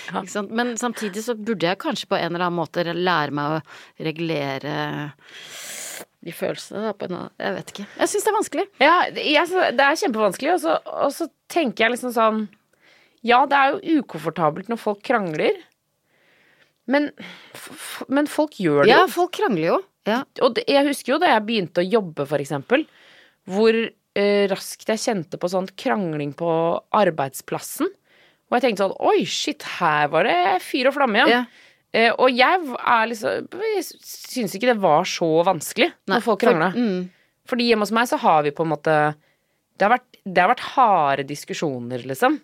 Speaker 1: Men samtidig så burde jeg kanskje på en eller annen måte lære meg å regulere de følelsene da, på en annen Jeg vet ikke. Jeg syns det er vanskelig.
Speaker 2: Ja, jeg, det er kjempevanskelig, og så, og så tenker jeg liksom sånn Ja, det er jo ukomfortabelt når folk krangler, men, men folk gjør det jo.
Speaker 1: Ja, folk krangler jo. Ja.
Speaker 2: Og det, jeg husker jo da jeg begynte å jobbe, for eksempel, hvor eh, raskt jeg kjente på sånn krangling på arbeidsplassen. Og jeg tenkte sånn Oi, shit, her var det fyr og flamme, ja.
Speaker 1: Ja.
Speaker 2: Eh, og jeg er liksom Jeg syns ikke det var så vanskelig når folk
Speaker 1: for- mm.
Speaker 2: Fordi hjemme hos meg så har vi på en måte Det har vært, det har vært harde diskusjoner, liksom.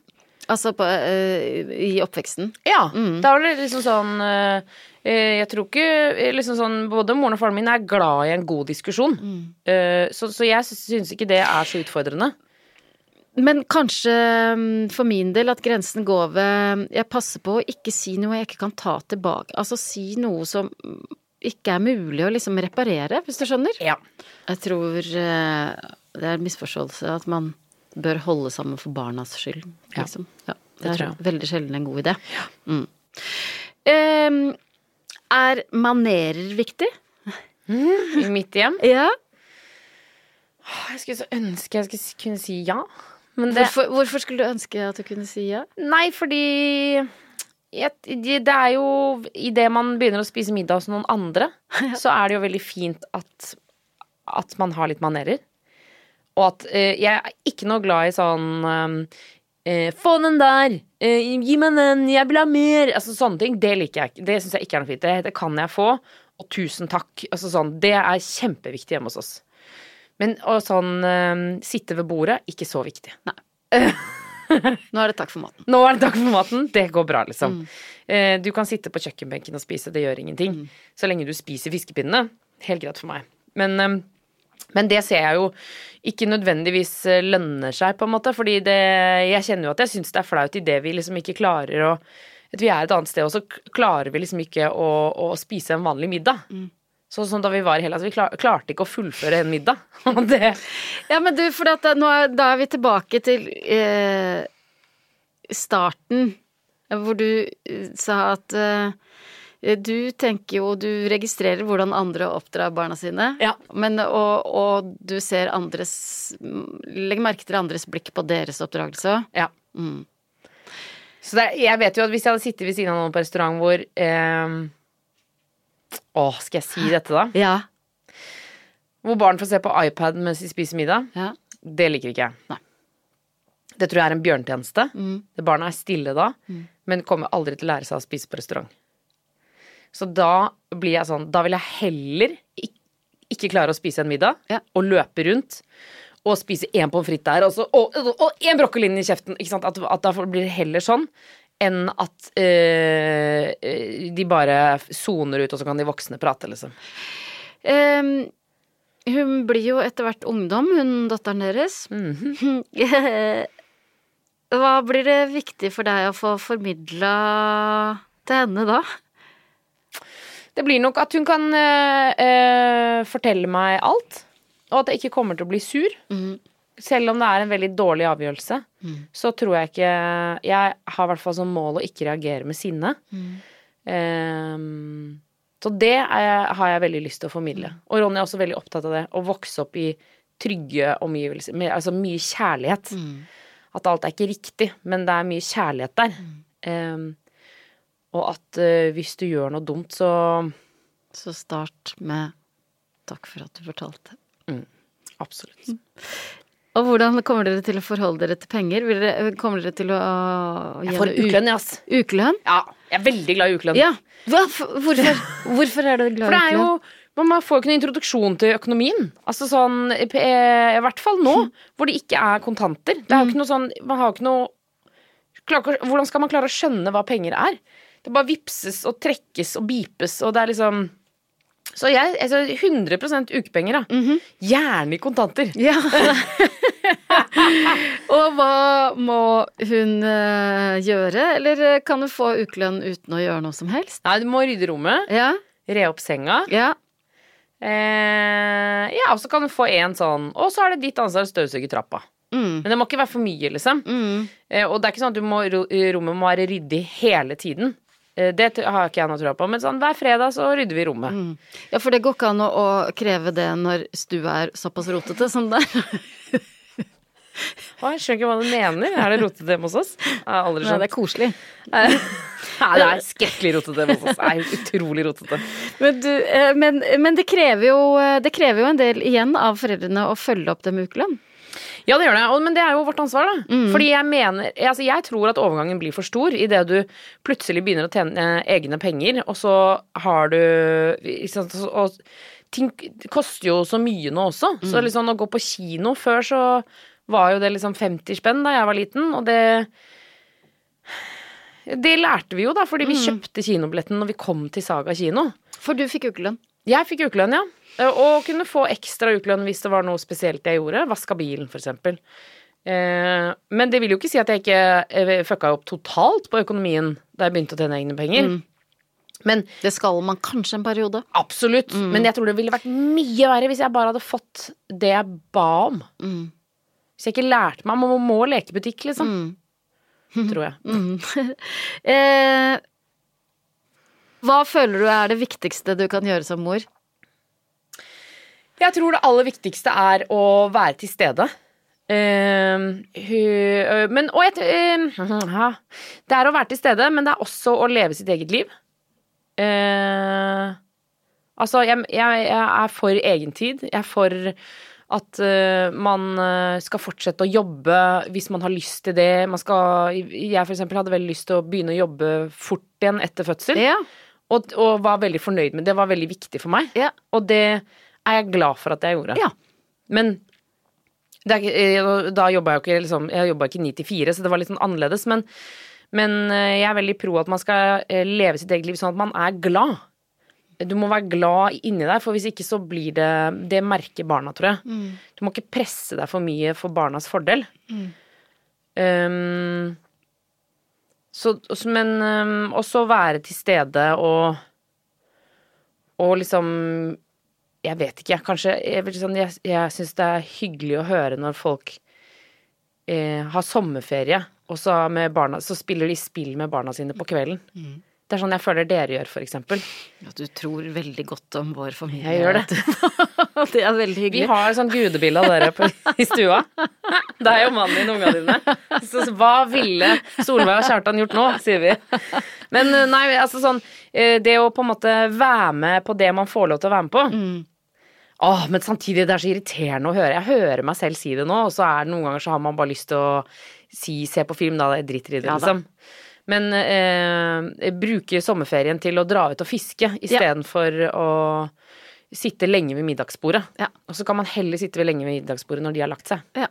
Speaker 1: Altså på, øh, i oppveksten.
Speaker 2: Ja. Da var det liksom sånn eh, Jeg tror ikke liksom sånn Både moren og faren min er glad i en god diskusjon. Eh, så, så jeg syns ikke det er så utfordrende.
Speaker 1: Men kanskje mm, for min del at grensen går ved Jeg passer på å ikke si noe jeg ikke kan ta tilbake. Altså si noe som mm, ikke er mulig å liksom reparere, hvis du skjønner.
Speaker 2: Ja.
Speaker 1: Jeg tror eh, det er en misforståelse at man bør holde sammen for barnas skyld, liksom. Ja, det,
Speaker 2: Det
Speaker 1: er veldig sjelden en god idé. Mm. Um, er manerer viktig?
Speaker 2: I mitt hjem.
Speaker 1: Ja.
Speaker 2: Jeg skulle så ønske jeg skulle kunne si ja. Men det
Speaker 1: Hvorfor, hvorfor skulle du ønske at du kunne si ja?
Speaker 2: Nei, fordi det er jo Idet man begynner å spise middag hos noen andre, så er det jo veldig fint at, at man har litt manerer. Og at eh, jeg er ikke noe glad i sånn eh, Få den der! Eh, gi meg den! Jeg vil ha mer! Altså Sånne ting. Det liker jeg ikke. Det syns jeg ikke er noe fint. Det, det kan jeg få. Og tusen takk. Altså sånn, Det er kjempeviktig hjemme hos oss. Men å sånn eh, sitte ved bordet, ikke så viktig. Nei.
Speaker 1: Nå er det takk for maten.
Speaker 2: Nå er det takk for maten. Det går bra, liksom. Eh, du kan sitte på kjøkkenbenken og spise, det gjør ingenting. Så lenge du spiser fiskepinnene. Helt greit for meg. Men, eh, men det ser jeg jo ikke nødvendigvis eh, lønner seg, på en måte. Fordi det, jeg kjenner jo at jeg syns det er flaut idet vi liksom ikke klarer å at Vi er et annet sted, og så klarer vi liksom ikke å, å spise en vanlig middag. Sånn som da vi var i Hellas. Vi klar, klarte ikke å fullføre en middag.
Speaker 1: Ja, men du, for at da- nå er, da er vi tilbake til eh, starten, hvor du eh, sa at eh, du tenker jo, du registrerer hvordan andre oppdrar barna sine,
Speaker 2: Ja.
Speaker 1: men, og, og du ser andres Legger merke til andres blikk på deres oppdragelse Ja.
Speaker 2: Ja. Så det, jeg vet jo at hvis jeg hadde sittet ved siden av noen på restaurant hvor eh, Å, skal jeg si dette, da?
Speaker 1: Ja.
Speaker 2: Hvor barn får se på iPad mens de spiser middag.
Speaker 1: ja.
Speaker 2: Det liker ikke jeg.
Speaker 1: Nei.
Speaker 2: Det tror jeg er en bjørnetjeneste. Det Barna er stille da, men kommer aldri til å lære seg å spise på restaurant. Så da blir jeg sånn Da vil jeg heller ik ikke klare å spise en middag
Speaker 1: Ja.
Speaker 2: og løpe rundt og spise én pommes frites der og, så- og, og én brokkoli inn i kjeften. At, at da blir det heller sånn enn at eh, de bare soner ut, og så kan de voksne prate, liksom.
Speaker 1: Um, hun blir jo etter hvert ungdom, hun datteren deres.
Speaker 2: Mhm.
Speaker 1: Hva blir det viktig for deg å få formidla til henne da?
Speaker 2: Det blir nok at hun kan eh, eh, fortelle meg alt, og at jeg ikke kommer til å bli sur. Selv om det er en veldig dårlig avgjørelse, så tror jeg ikke Jeg har i hvert fall som mål å ikke reagere med sinne. Ehm, så det er, har jeg veldig lyst til å formidle. Og Ronny er også veldig opptatt av det. Å vokse opp i trygge omgivelser, med altså mye kjærlighet. At alt er ikke riktig, men det er mye kjærlighet der. Um, og at uh, hvis du gjør noe dumt, så
Speaker 1: Så start med takk for at du fortalte.
Speaker 2: Absolutt.
Speaker 1: Og hvordan kommer dere til å forholde dere til penger? Dere, kommer dere til å
Speaker 2: Jeg får ukelønn, jeg, ass.
Speaker 1: Ukelønn?
Speaker 2: Ja, jeg er veldig glad i ukelønn.
Speaker 1: Ja. Hvorfor, hvorfor er du glad i ukelønn?
Speaker 2: For det er jo man får jo ikke noen introduksjon til økonomien. Altså sånn, I hvert fall nå, hvor det ikke er kontanter. Det er jo ikke noe sånn Man har jo ikke noe Hvordan skal man klare å skjønne hva penger er? Det bare vipses og trekkes og bipes, og det er liksom Så jeg altså 100% ukepenger, da. Gjerne i kontanter.
Speaker 1: Ja. og hva må hun eh, gjøre? Eller eh, kan hun få ukelønn uten å gjøre noe som helst?
Speaker 2: Nei, du må rydde rommet,
Speaker 1: Ja.
Speaker 2: re opp senga.
Speaker 1: Ja.
Speaker 2: Eh, ja, og så kan du få én sånn Og så er det ditt ansvar å støvsuge trappa.
Speaker 1: Mm.
Speaker 2: Men det må ikke være for mye, liksom.
Speaker 1: Mm.
Speaker 2: Eh, og det er ikke sånn at du må, rommet må være ryddig hele tiden. Eh, det har ikke jeg noe tro på. Men sånn hver fredag så rydder vi rommet.
Speaker 1: ja, for det går ikke an å, å kreve det når stua er såpass rotete som det er.
Speaker 2: Å, jeg skjønner ikke hva du mener. Er det rotete hjemme hos oss? Aldri
Speaker 1: Nei, det er koselig.
Speaker 2: Nei, det er skrekkelig rotete hjemme hos oss. Det er utrolig rotete.
Speaker 1: Men, du, eh, men, men det, krever jo, eh, det krever jo en del igjen av foreldrene å følge opp det med ukelønn.
Speaker 2: Ja, det gjør det. Men det er jo vårt ansvar, da.
Speaker 1: Mm.
Speaker 2: Fordi jeg mener Altså, jeg tror at overgangen blir for stor idet du plutselig begynner å tjene eh, egne penger, og så har du sant, Og ting koster jo så mye nå også.
Speaker 1: Mm.
Speaker 2: Så liksom å gå på kino Før så var jo det liksom 50 spenn da jeg var liten, og det det lærte vi jo, da, fordi vi
Speaker 1: Mm.
Speaker 2: kjøpte kinobilletten når vi kom til Saga kino.
Speaker 1: For du fikk ukelønn.
Speaker 2: Jeg fikk ukelønn, ja. Og kunne få ekstra ukelønn hvis det var noe spesielt jeg gjorde. Vaska bilen, for eksempel. Eh, Men det vil jo ikke si at jeg ikke eh, fucka opp totalt på økonomien da jeg begynte å tjene egne penger. Men
Speaker 1: Det skal man kanskje en periode.
Speaker 2: absolutt. Men jeg tror det ville vært mye verre hvis jeg bare hadde fått det jeg ba om. Hvis jeg ikke lærte meg Man må leke butikk, liksom. Tror jeg.
Speaker 1: Eh, hva føler du er det viktigste du kan gjøre som mor?
Speaker 2: Jeg tror det aller viktigste er å være til stede. Uh, øh, men Og et, ehm. Det er å være til stede, men det er også å leve sitt eget liv. Eh, altså, jeg, jeg, jeg er for egentid. Jeg er for at øh, man øh, skal fortsette å jobbe hvis man har lyst til det. Man skal, jeg eksempel hadde veldig lyst til å begynne å jobbe fort igjen etter fødsel.
Speaker 1: Ja.
Speaker 2: Og, og var veldig fornøyd med det. Det var veldig viktig for meg.
Speaker 1: Ja.
Speaker 2: Og det er jeg glad for at jeg gjorde.
Speaker 1: Ja.
Speaker 2: Men det er, eh, da jobba jeg jo ikke liksom, Jeg jobba ikke ni til fire, så det var litt sånn annerledes. Men, men eh, jeg er veldig pro at man skal eh, leve sitt eget liv sånn at man er glad. Du må være glad inni deg, for hvis ikke så blir det Det merker barna, tror jeg. Du må ikke presse deg for mye for barnas fordel. Um, så, men um, også være til stede og Og liksom Jeg vet ikke, jeg. Kanskje Jeg, sånn, jeg, jeg syns det er hyggelig å høre når folk eh, har sommerferie, og så, med barna, så spiller de spill med barna sine på kvelden. Det er sånn jeg føler dere gjør, for eksempel.
Speaker 1: Ja, du tror veldig godt om vår familie.
Speaker 2: Jeg gjør det.
Speaker 1: det er veldig hyggelig.
Speaker 2: Vi har sånn gudebilde av dere på, i stua. Deg og mannen din og ungene dine. Så hva ville Solveig og Kjartan gjort nå, sier vi. Men eh, nei, altså sånn eh, Det å på en måte være med på det man får lov til å være med på. Åh, men samtidig, det er så irriterende å høre. Jeg hører meg selv si det nå, og så er det noen ganger så har man bare lyst til å si se på film, da. Jeg driter i det,
Speaker 1: Ja
Speaker 2: liksom. Men eh, bruke sommerferien til å dra ut og fiske istedenfor å sitte lenge ved middagsbordet.
Speaker 1: Ja.
Speaker 2: Og så kan man heller sitte ved lenge ved middagsbordet når de har lagt seg.
Speaker 1: Ja.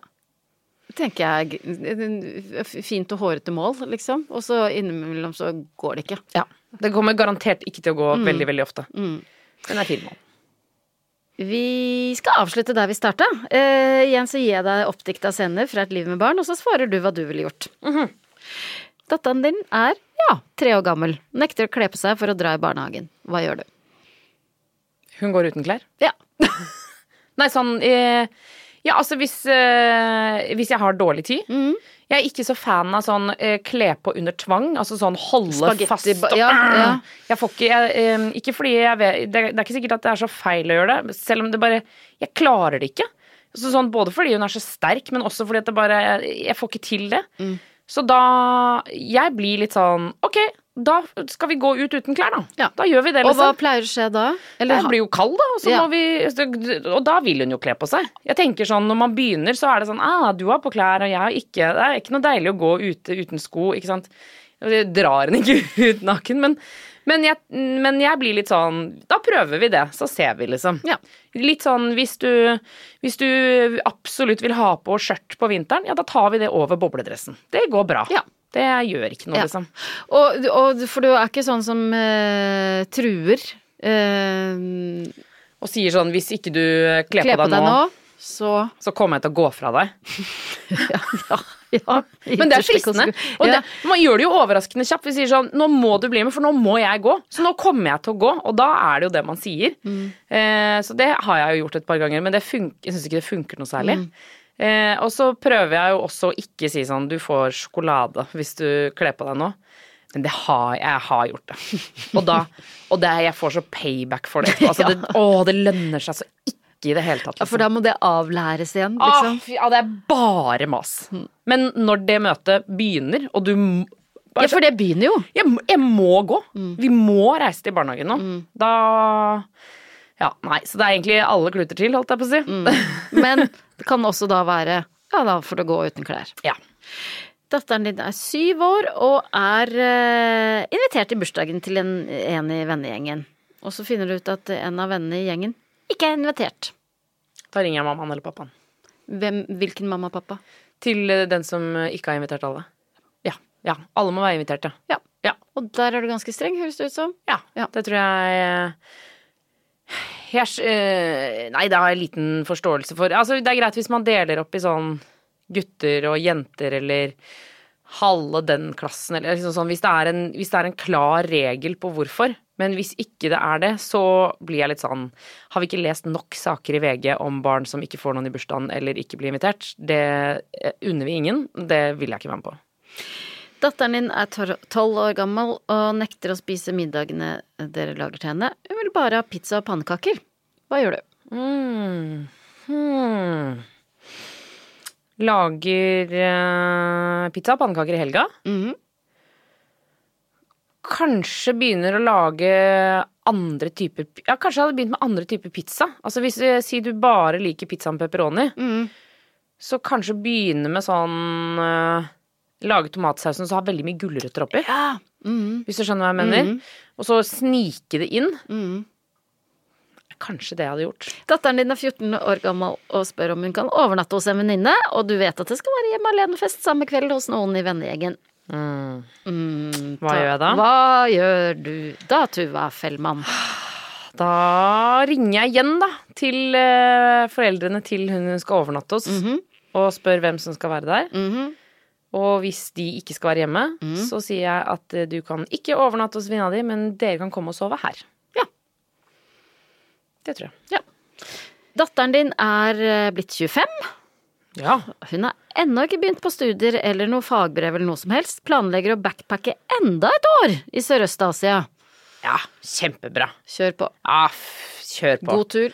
Speaker 1: Tenker jeg fint og hårete mål, liksom. Og så innimellom så går det ikke.
Speaker 2: Ja. Det kommer garantert ikke til å gå veldig, veldig ofte. Men det er fint mål.
Speaker 1: Vi skal avslutte der vi starta. Uh, igjen så gir jeg deg oppdikta scener fra et liv med barn, og så svarer du hva du ville gjort. Datteren din er, ja, tre år gammel. Nekter å kle på seg for å dra i barnehagen. Hva gjør du?
Speaker 2: Hun går uten klær?
Speaker 1: Ja.
Speaker 2: Nei, sånn eh, Ja, altså hvis, eh, hvis jeg har dårlig tid.
Speaker 1: Mm.
Speaker 2: Jeg er ikke så fan av sånn eh, kle på under tvang, altså sånn holde
Speaker 1: Spagetti
Speaker 2: fast og
Speaker 1: ja, ja.
Speaker 2: Jeg får ikke jeg, eh, Ikke fordi jeg vet det, det er ikke sikkert at det er så feil å gjøre det, selv om det bare Jeg klarer det ikke. Så sånn, både fordi hun er så sterk, men også fordi at det bare Jeg får ikke til det.
Speaker 1: Mm.
Speaker 2: Så da Jeg blir litt sånn Ok, da skal vi gå ut uten klær, da.
Speaker 1: Ja.
Speaker 2: Da gjør vi det, liksom.
Speaker 1: Og hva
Speaker 2: liksom.
Speaker 1: pleier å skje da? Eller,
Speaker 2: Det blir jo kald, da. Og, så
Speaker 1: Ja.
Speaker 2: vi, og da vil hun jo kle på seg. Jeg tenker sånn, Når man begynner, så er det sånn ah, Du har på klær, og jeg har ikke. Det er ikke noe deilig å gå ute uten sko. ikke sant? Jeg drar henne ikke ut naken, men, men, jeg, men jeg blir litt sånn Da prøver vi det, så ser vi, liksom.
Speaker 1: Ja.
Speaker 2: Litt sånn hvis du, hvis du absolutt vil ha på skjørt på vinteren, ja, da tar vi det over bobledressen. Det går bra.
Speaker 1: Ja.
Speaker 2: Det gjør ikke noe,
Speaker 1: Ja.
Speaker 2: liksom.
Speaker 1: og, og for du er ikke sånn som uh, truer. Uh,
Speaker 2: Og sier sånn hvis ikke du kler
Speaker 1: Kle
Speaker 2: på deg, nå,
Speaker 1: så
Speaker 2: så kommer jeg til å gå fra deg.
Speaker 1: Ja, ja, ja.
Speaker 2: Men det er fristende. Og det, man gjør det jo overraskende kjapt. Vi sier sånn Nå må du bli med, for nå må jeg gå. Så nå kommer jeg til å gå. Og da er det jo det man sier. Eh, så det har jeg jo gjort et par ganger, men det funker, jeg syns ikke det funker noe særlig. Eh, og så prøver jeg jo også å ikke si sånn Du får sjokolade hvis du kler på deg nå. Men det har, jeg har gjort det. Og da Og det, jeg får så payback for det. Altså, det å, det lønner seg så ikke i det hele tatt.
Speaker 1: Ja, for
Speaker 2: liksom.
Speaker 1: da må det avlæres igjen,
Speaker 2: Ah,
Speaker 1: liksom.
Speaker 2: fy, ja, det er bare mas. Men når det møtet begynner, og du bare,
Speaker 1: Ja, for det begynner jo.
Speaker 2: jeg, jeg må gå. Vi må reise til barnehagen nå. Da Ja, nei. Så det er egentlig alle kluter til, holdt jeg på å si.
Speaker 1: Men det kan også da være Ja, da får du gå uten klær.
Speaker 2: Ja.
Speaker 1: Datteren din er syv år og er uh, invitert i bursdagen til en, en i vennegjengen. Og så finner du ut at en av vennene i gjengen ikke er invitert.
Speaker 2: Da ringer jeg mammaen eller pappaen.
Speaker 1: Hvem, hvilken mamma og pappa?
Speaker 2: Til eh, den som eh, ikke har invitert alle. Ja. ja. Alle må være invitert, ja.
Speaker 1: Ja. Og der er du ganske streng, høres det ut som.
Speaker 2: ja.
Speaker 1: Ja.
Speaker 2: Det tror jeg eh, jeg, Nei, det har jeg liten forståelse for. Altså, det er greit hvis man deler opp i sånn gutter og jenter eller halve den klassen, eller liksom sånn, hvis det, er en, hvis det er en klar regel på hvorfor. Men hvis ikke det er det, så blir jeg litt sånn Har vi ikke lest nok saker i VG om barn som ikke får noen i bursdagen eller ikke blir invitert? Det eh, unner vi ingen. Det vil jeg ikke være med på.
Speaker 1: Datteren din er tolv år gammel og nekter å spise middagene dere lager til henne. Hun vil bare ha pizza og pannekaker. Hva gjør du?
Speaker 2: Mm. Hmm. Lager uh, pizza og pannekaker i helga.
Speaker 1: Mhm.
Speaker 2: Kanskje begynner å lage andre typer Ja, kanskje jeg hadde begynt med andre typer pizza. Altså hvis Si du bare liker pizza med pepperoni,
Speaker 1: mm.
Speaker 2: så kanskje begynne med sånn uh, Lage tomatsausen som har veldig mye gulrøtter oppi.
Speaker 1: Ja. Mm.
Speaker 2: Hvis du skjønner hva jeg mener. Og så snike det inn.
Speaker 1: Mhm.
Speaker 2: Kanskje det jeg hadde gjort.
Speaker 1: Datteren din er 14 år gammel og spør om hun kan overnatte hos en venninne, og du vet at det skal være hjemme alene-fest samme kveld hos noen i vennegjengen.
Speaker 2: Mm.
Speaker 1: Mm,
Speaker 2: Hva gjør jeg da?
Speaker 1: Hva gjør du da, Tuva Fellmann?
Speaker 2: Da ringer jeg igjen, da, til eh, foreldrene til hun hun skal overnatte hos, og spør hvem som skal være der.
Speaker 1: -hmm.
Speaker 2: Og hvis de ikke skal være hjemme, så sier jeg at eh, du kan ikke overnatte hos venninna di, men dere kan komme og sove her.
Speaker 1: Ja.
Speaker 2: Det tror jeg.
Speaker 1: ja. Datteren din er eh, blitt 25.
Speaker 2: Ja.
Speaker 1: Hun har ennå ikke begynt på studier eller noe fagbrev eller noe som helst. Planlegger å backpacke enda et år i Sørøst-Asia.
Speaker 2: ja, kjempebra.
Speaker 1: Kjør på.
Speaker 2: Ja, f kjør på.
Speaker 1: God tur.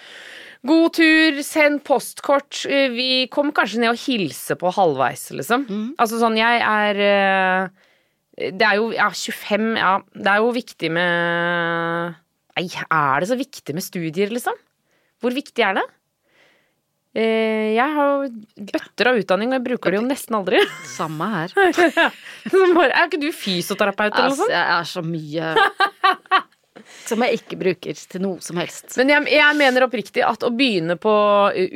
Speaker 2: God tur, send postkort. Eh, Vi kommer kanskje ned og hilser på halvveis, liksom. Altså sånn, jeg er eh, Det er jo Ja, 25, ja. Det er jo viktig med Nei, er det så viktig med studier, liksom? Hvor viktig er det? Eh, Jeg har bøtter av utdanning, og jeg bruker det jo nesten aldri.
Speaker 1: Samme her.
Speaker 2: Er ikke du fysioterapeut eller noe
Speaker 1: Altså,
Speaker 2: sånt?
Speaker 1: jeg er så mye som jeg ikke bruker til noe som helst.
Speaker 2: Men jeg, jeg mener oppriktig at å begynne på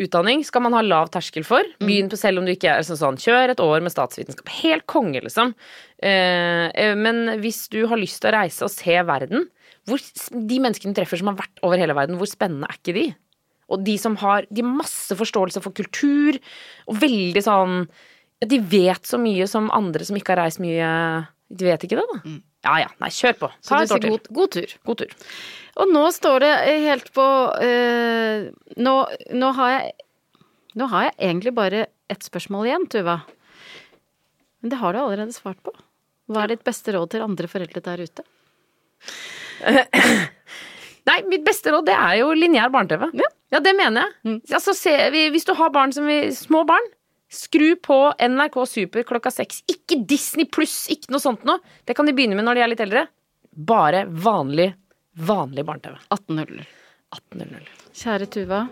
Speaker 2: utdanning skal man ha lav terskel for. Begynn på selv om du ikke er sånn, sånn Kjør et år med statsvitenskap. Helt konge, liksom. Eh, eh, men hvis du har lyst til å reise og se verden hvor, De menneskene du treffer som har vært over hele verden, hvor spennende er ikke de? Og de som har De har masse forståelse for kultur, og veldig sånn ja, De vet så mye som andre som ikke har reist mye De vet ikke det, da. Ja ja, nei, kjør på. Ta
Speaker 1: en
Speaker 2: et år til.
Speaker 1: god, god tur.
Speaker 2: God tur.
Speaker 1: Og nå står det helt på eh, nå, nå har jeg Nå har jeg egentlig bare ett spørsmål igjen, Tuva. Men det har du allerede svart på. Hva er ditt beste råd til andre foreldre der ute?
Speaker 2: Nei, mitt beste råd det er jo lineær barne-TV. Ja. Det mener jeg. Altså, se, hvis du har barn som vi, små barn, skru på NRK Super klokka seks. Ikke Disney pluss, ikke noe sånt noe. Det kan de begynne med når de er litt eldre. Bare vanlig, vanlig barne-TV.
Speaker 1: 18.00.
Speaker 2: 18.00.
Speaker 1: Kjære Tuva,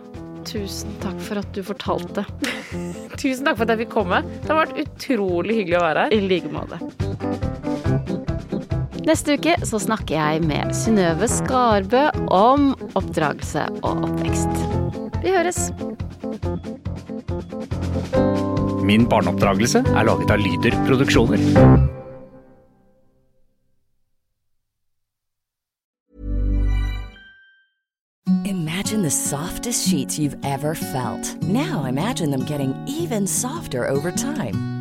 Speaker 1: tusen takk for at du fortalte.
Speaker 2: Tusen takk for at jeg fikk komme. Det har vært utrolig hyggelig å være her.
Speaker 1: I like måte. Neste uke så snakker jeg med Synnøve Skarbø om oppdragelse og oppvekst. Vi høres.
Speaker 3: Min barneoppdragelse er laget av Lyder Produksjoner.
Speaker 4: Imagine the softest sheets you've ever felt. Now imagine them getting even softer over time.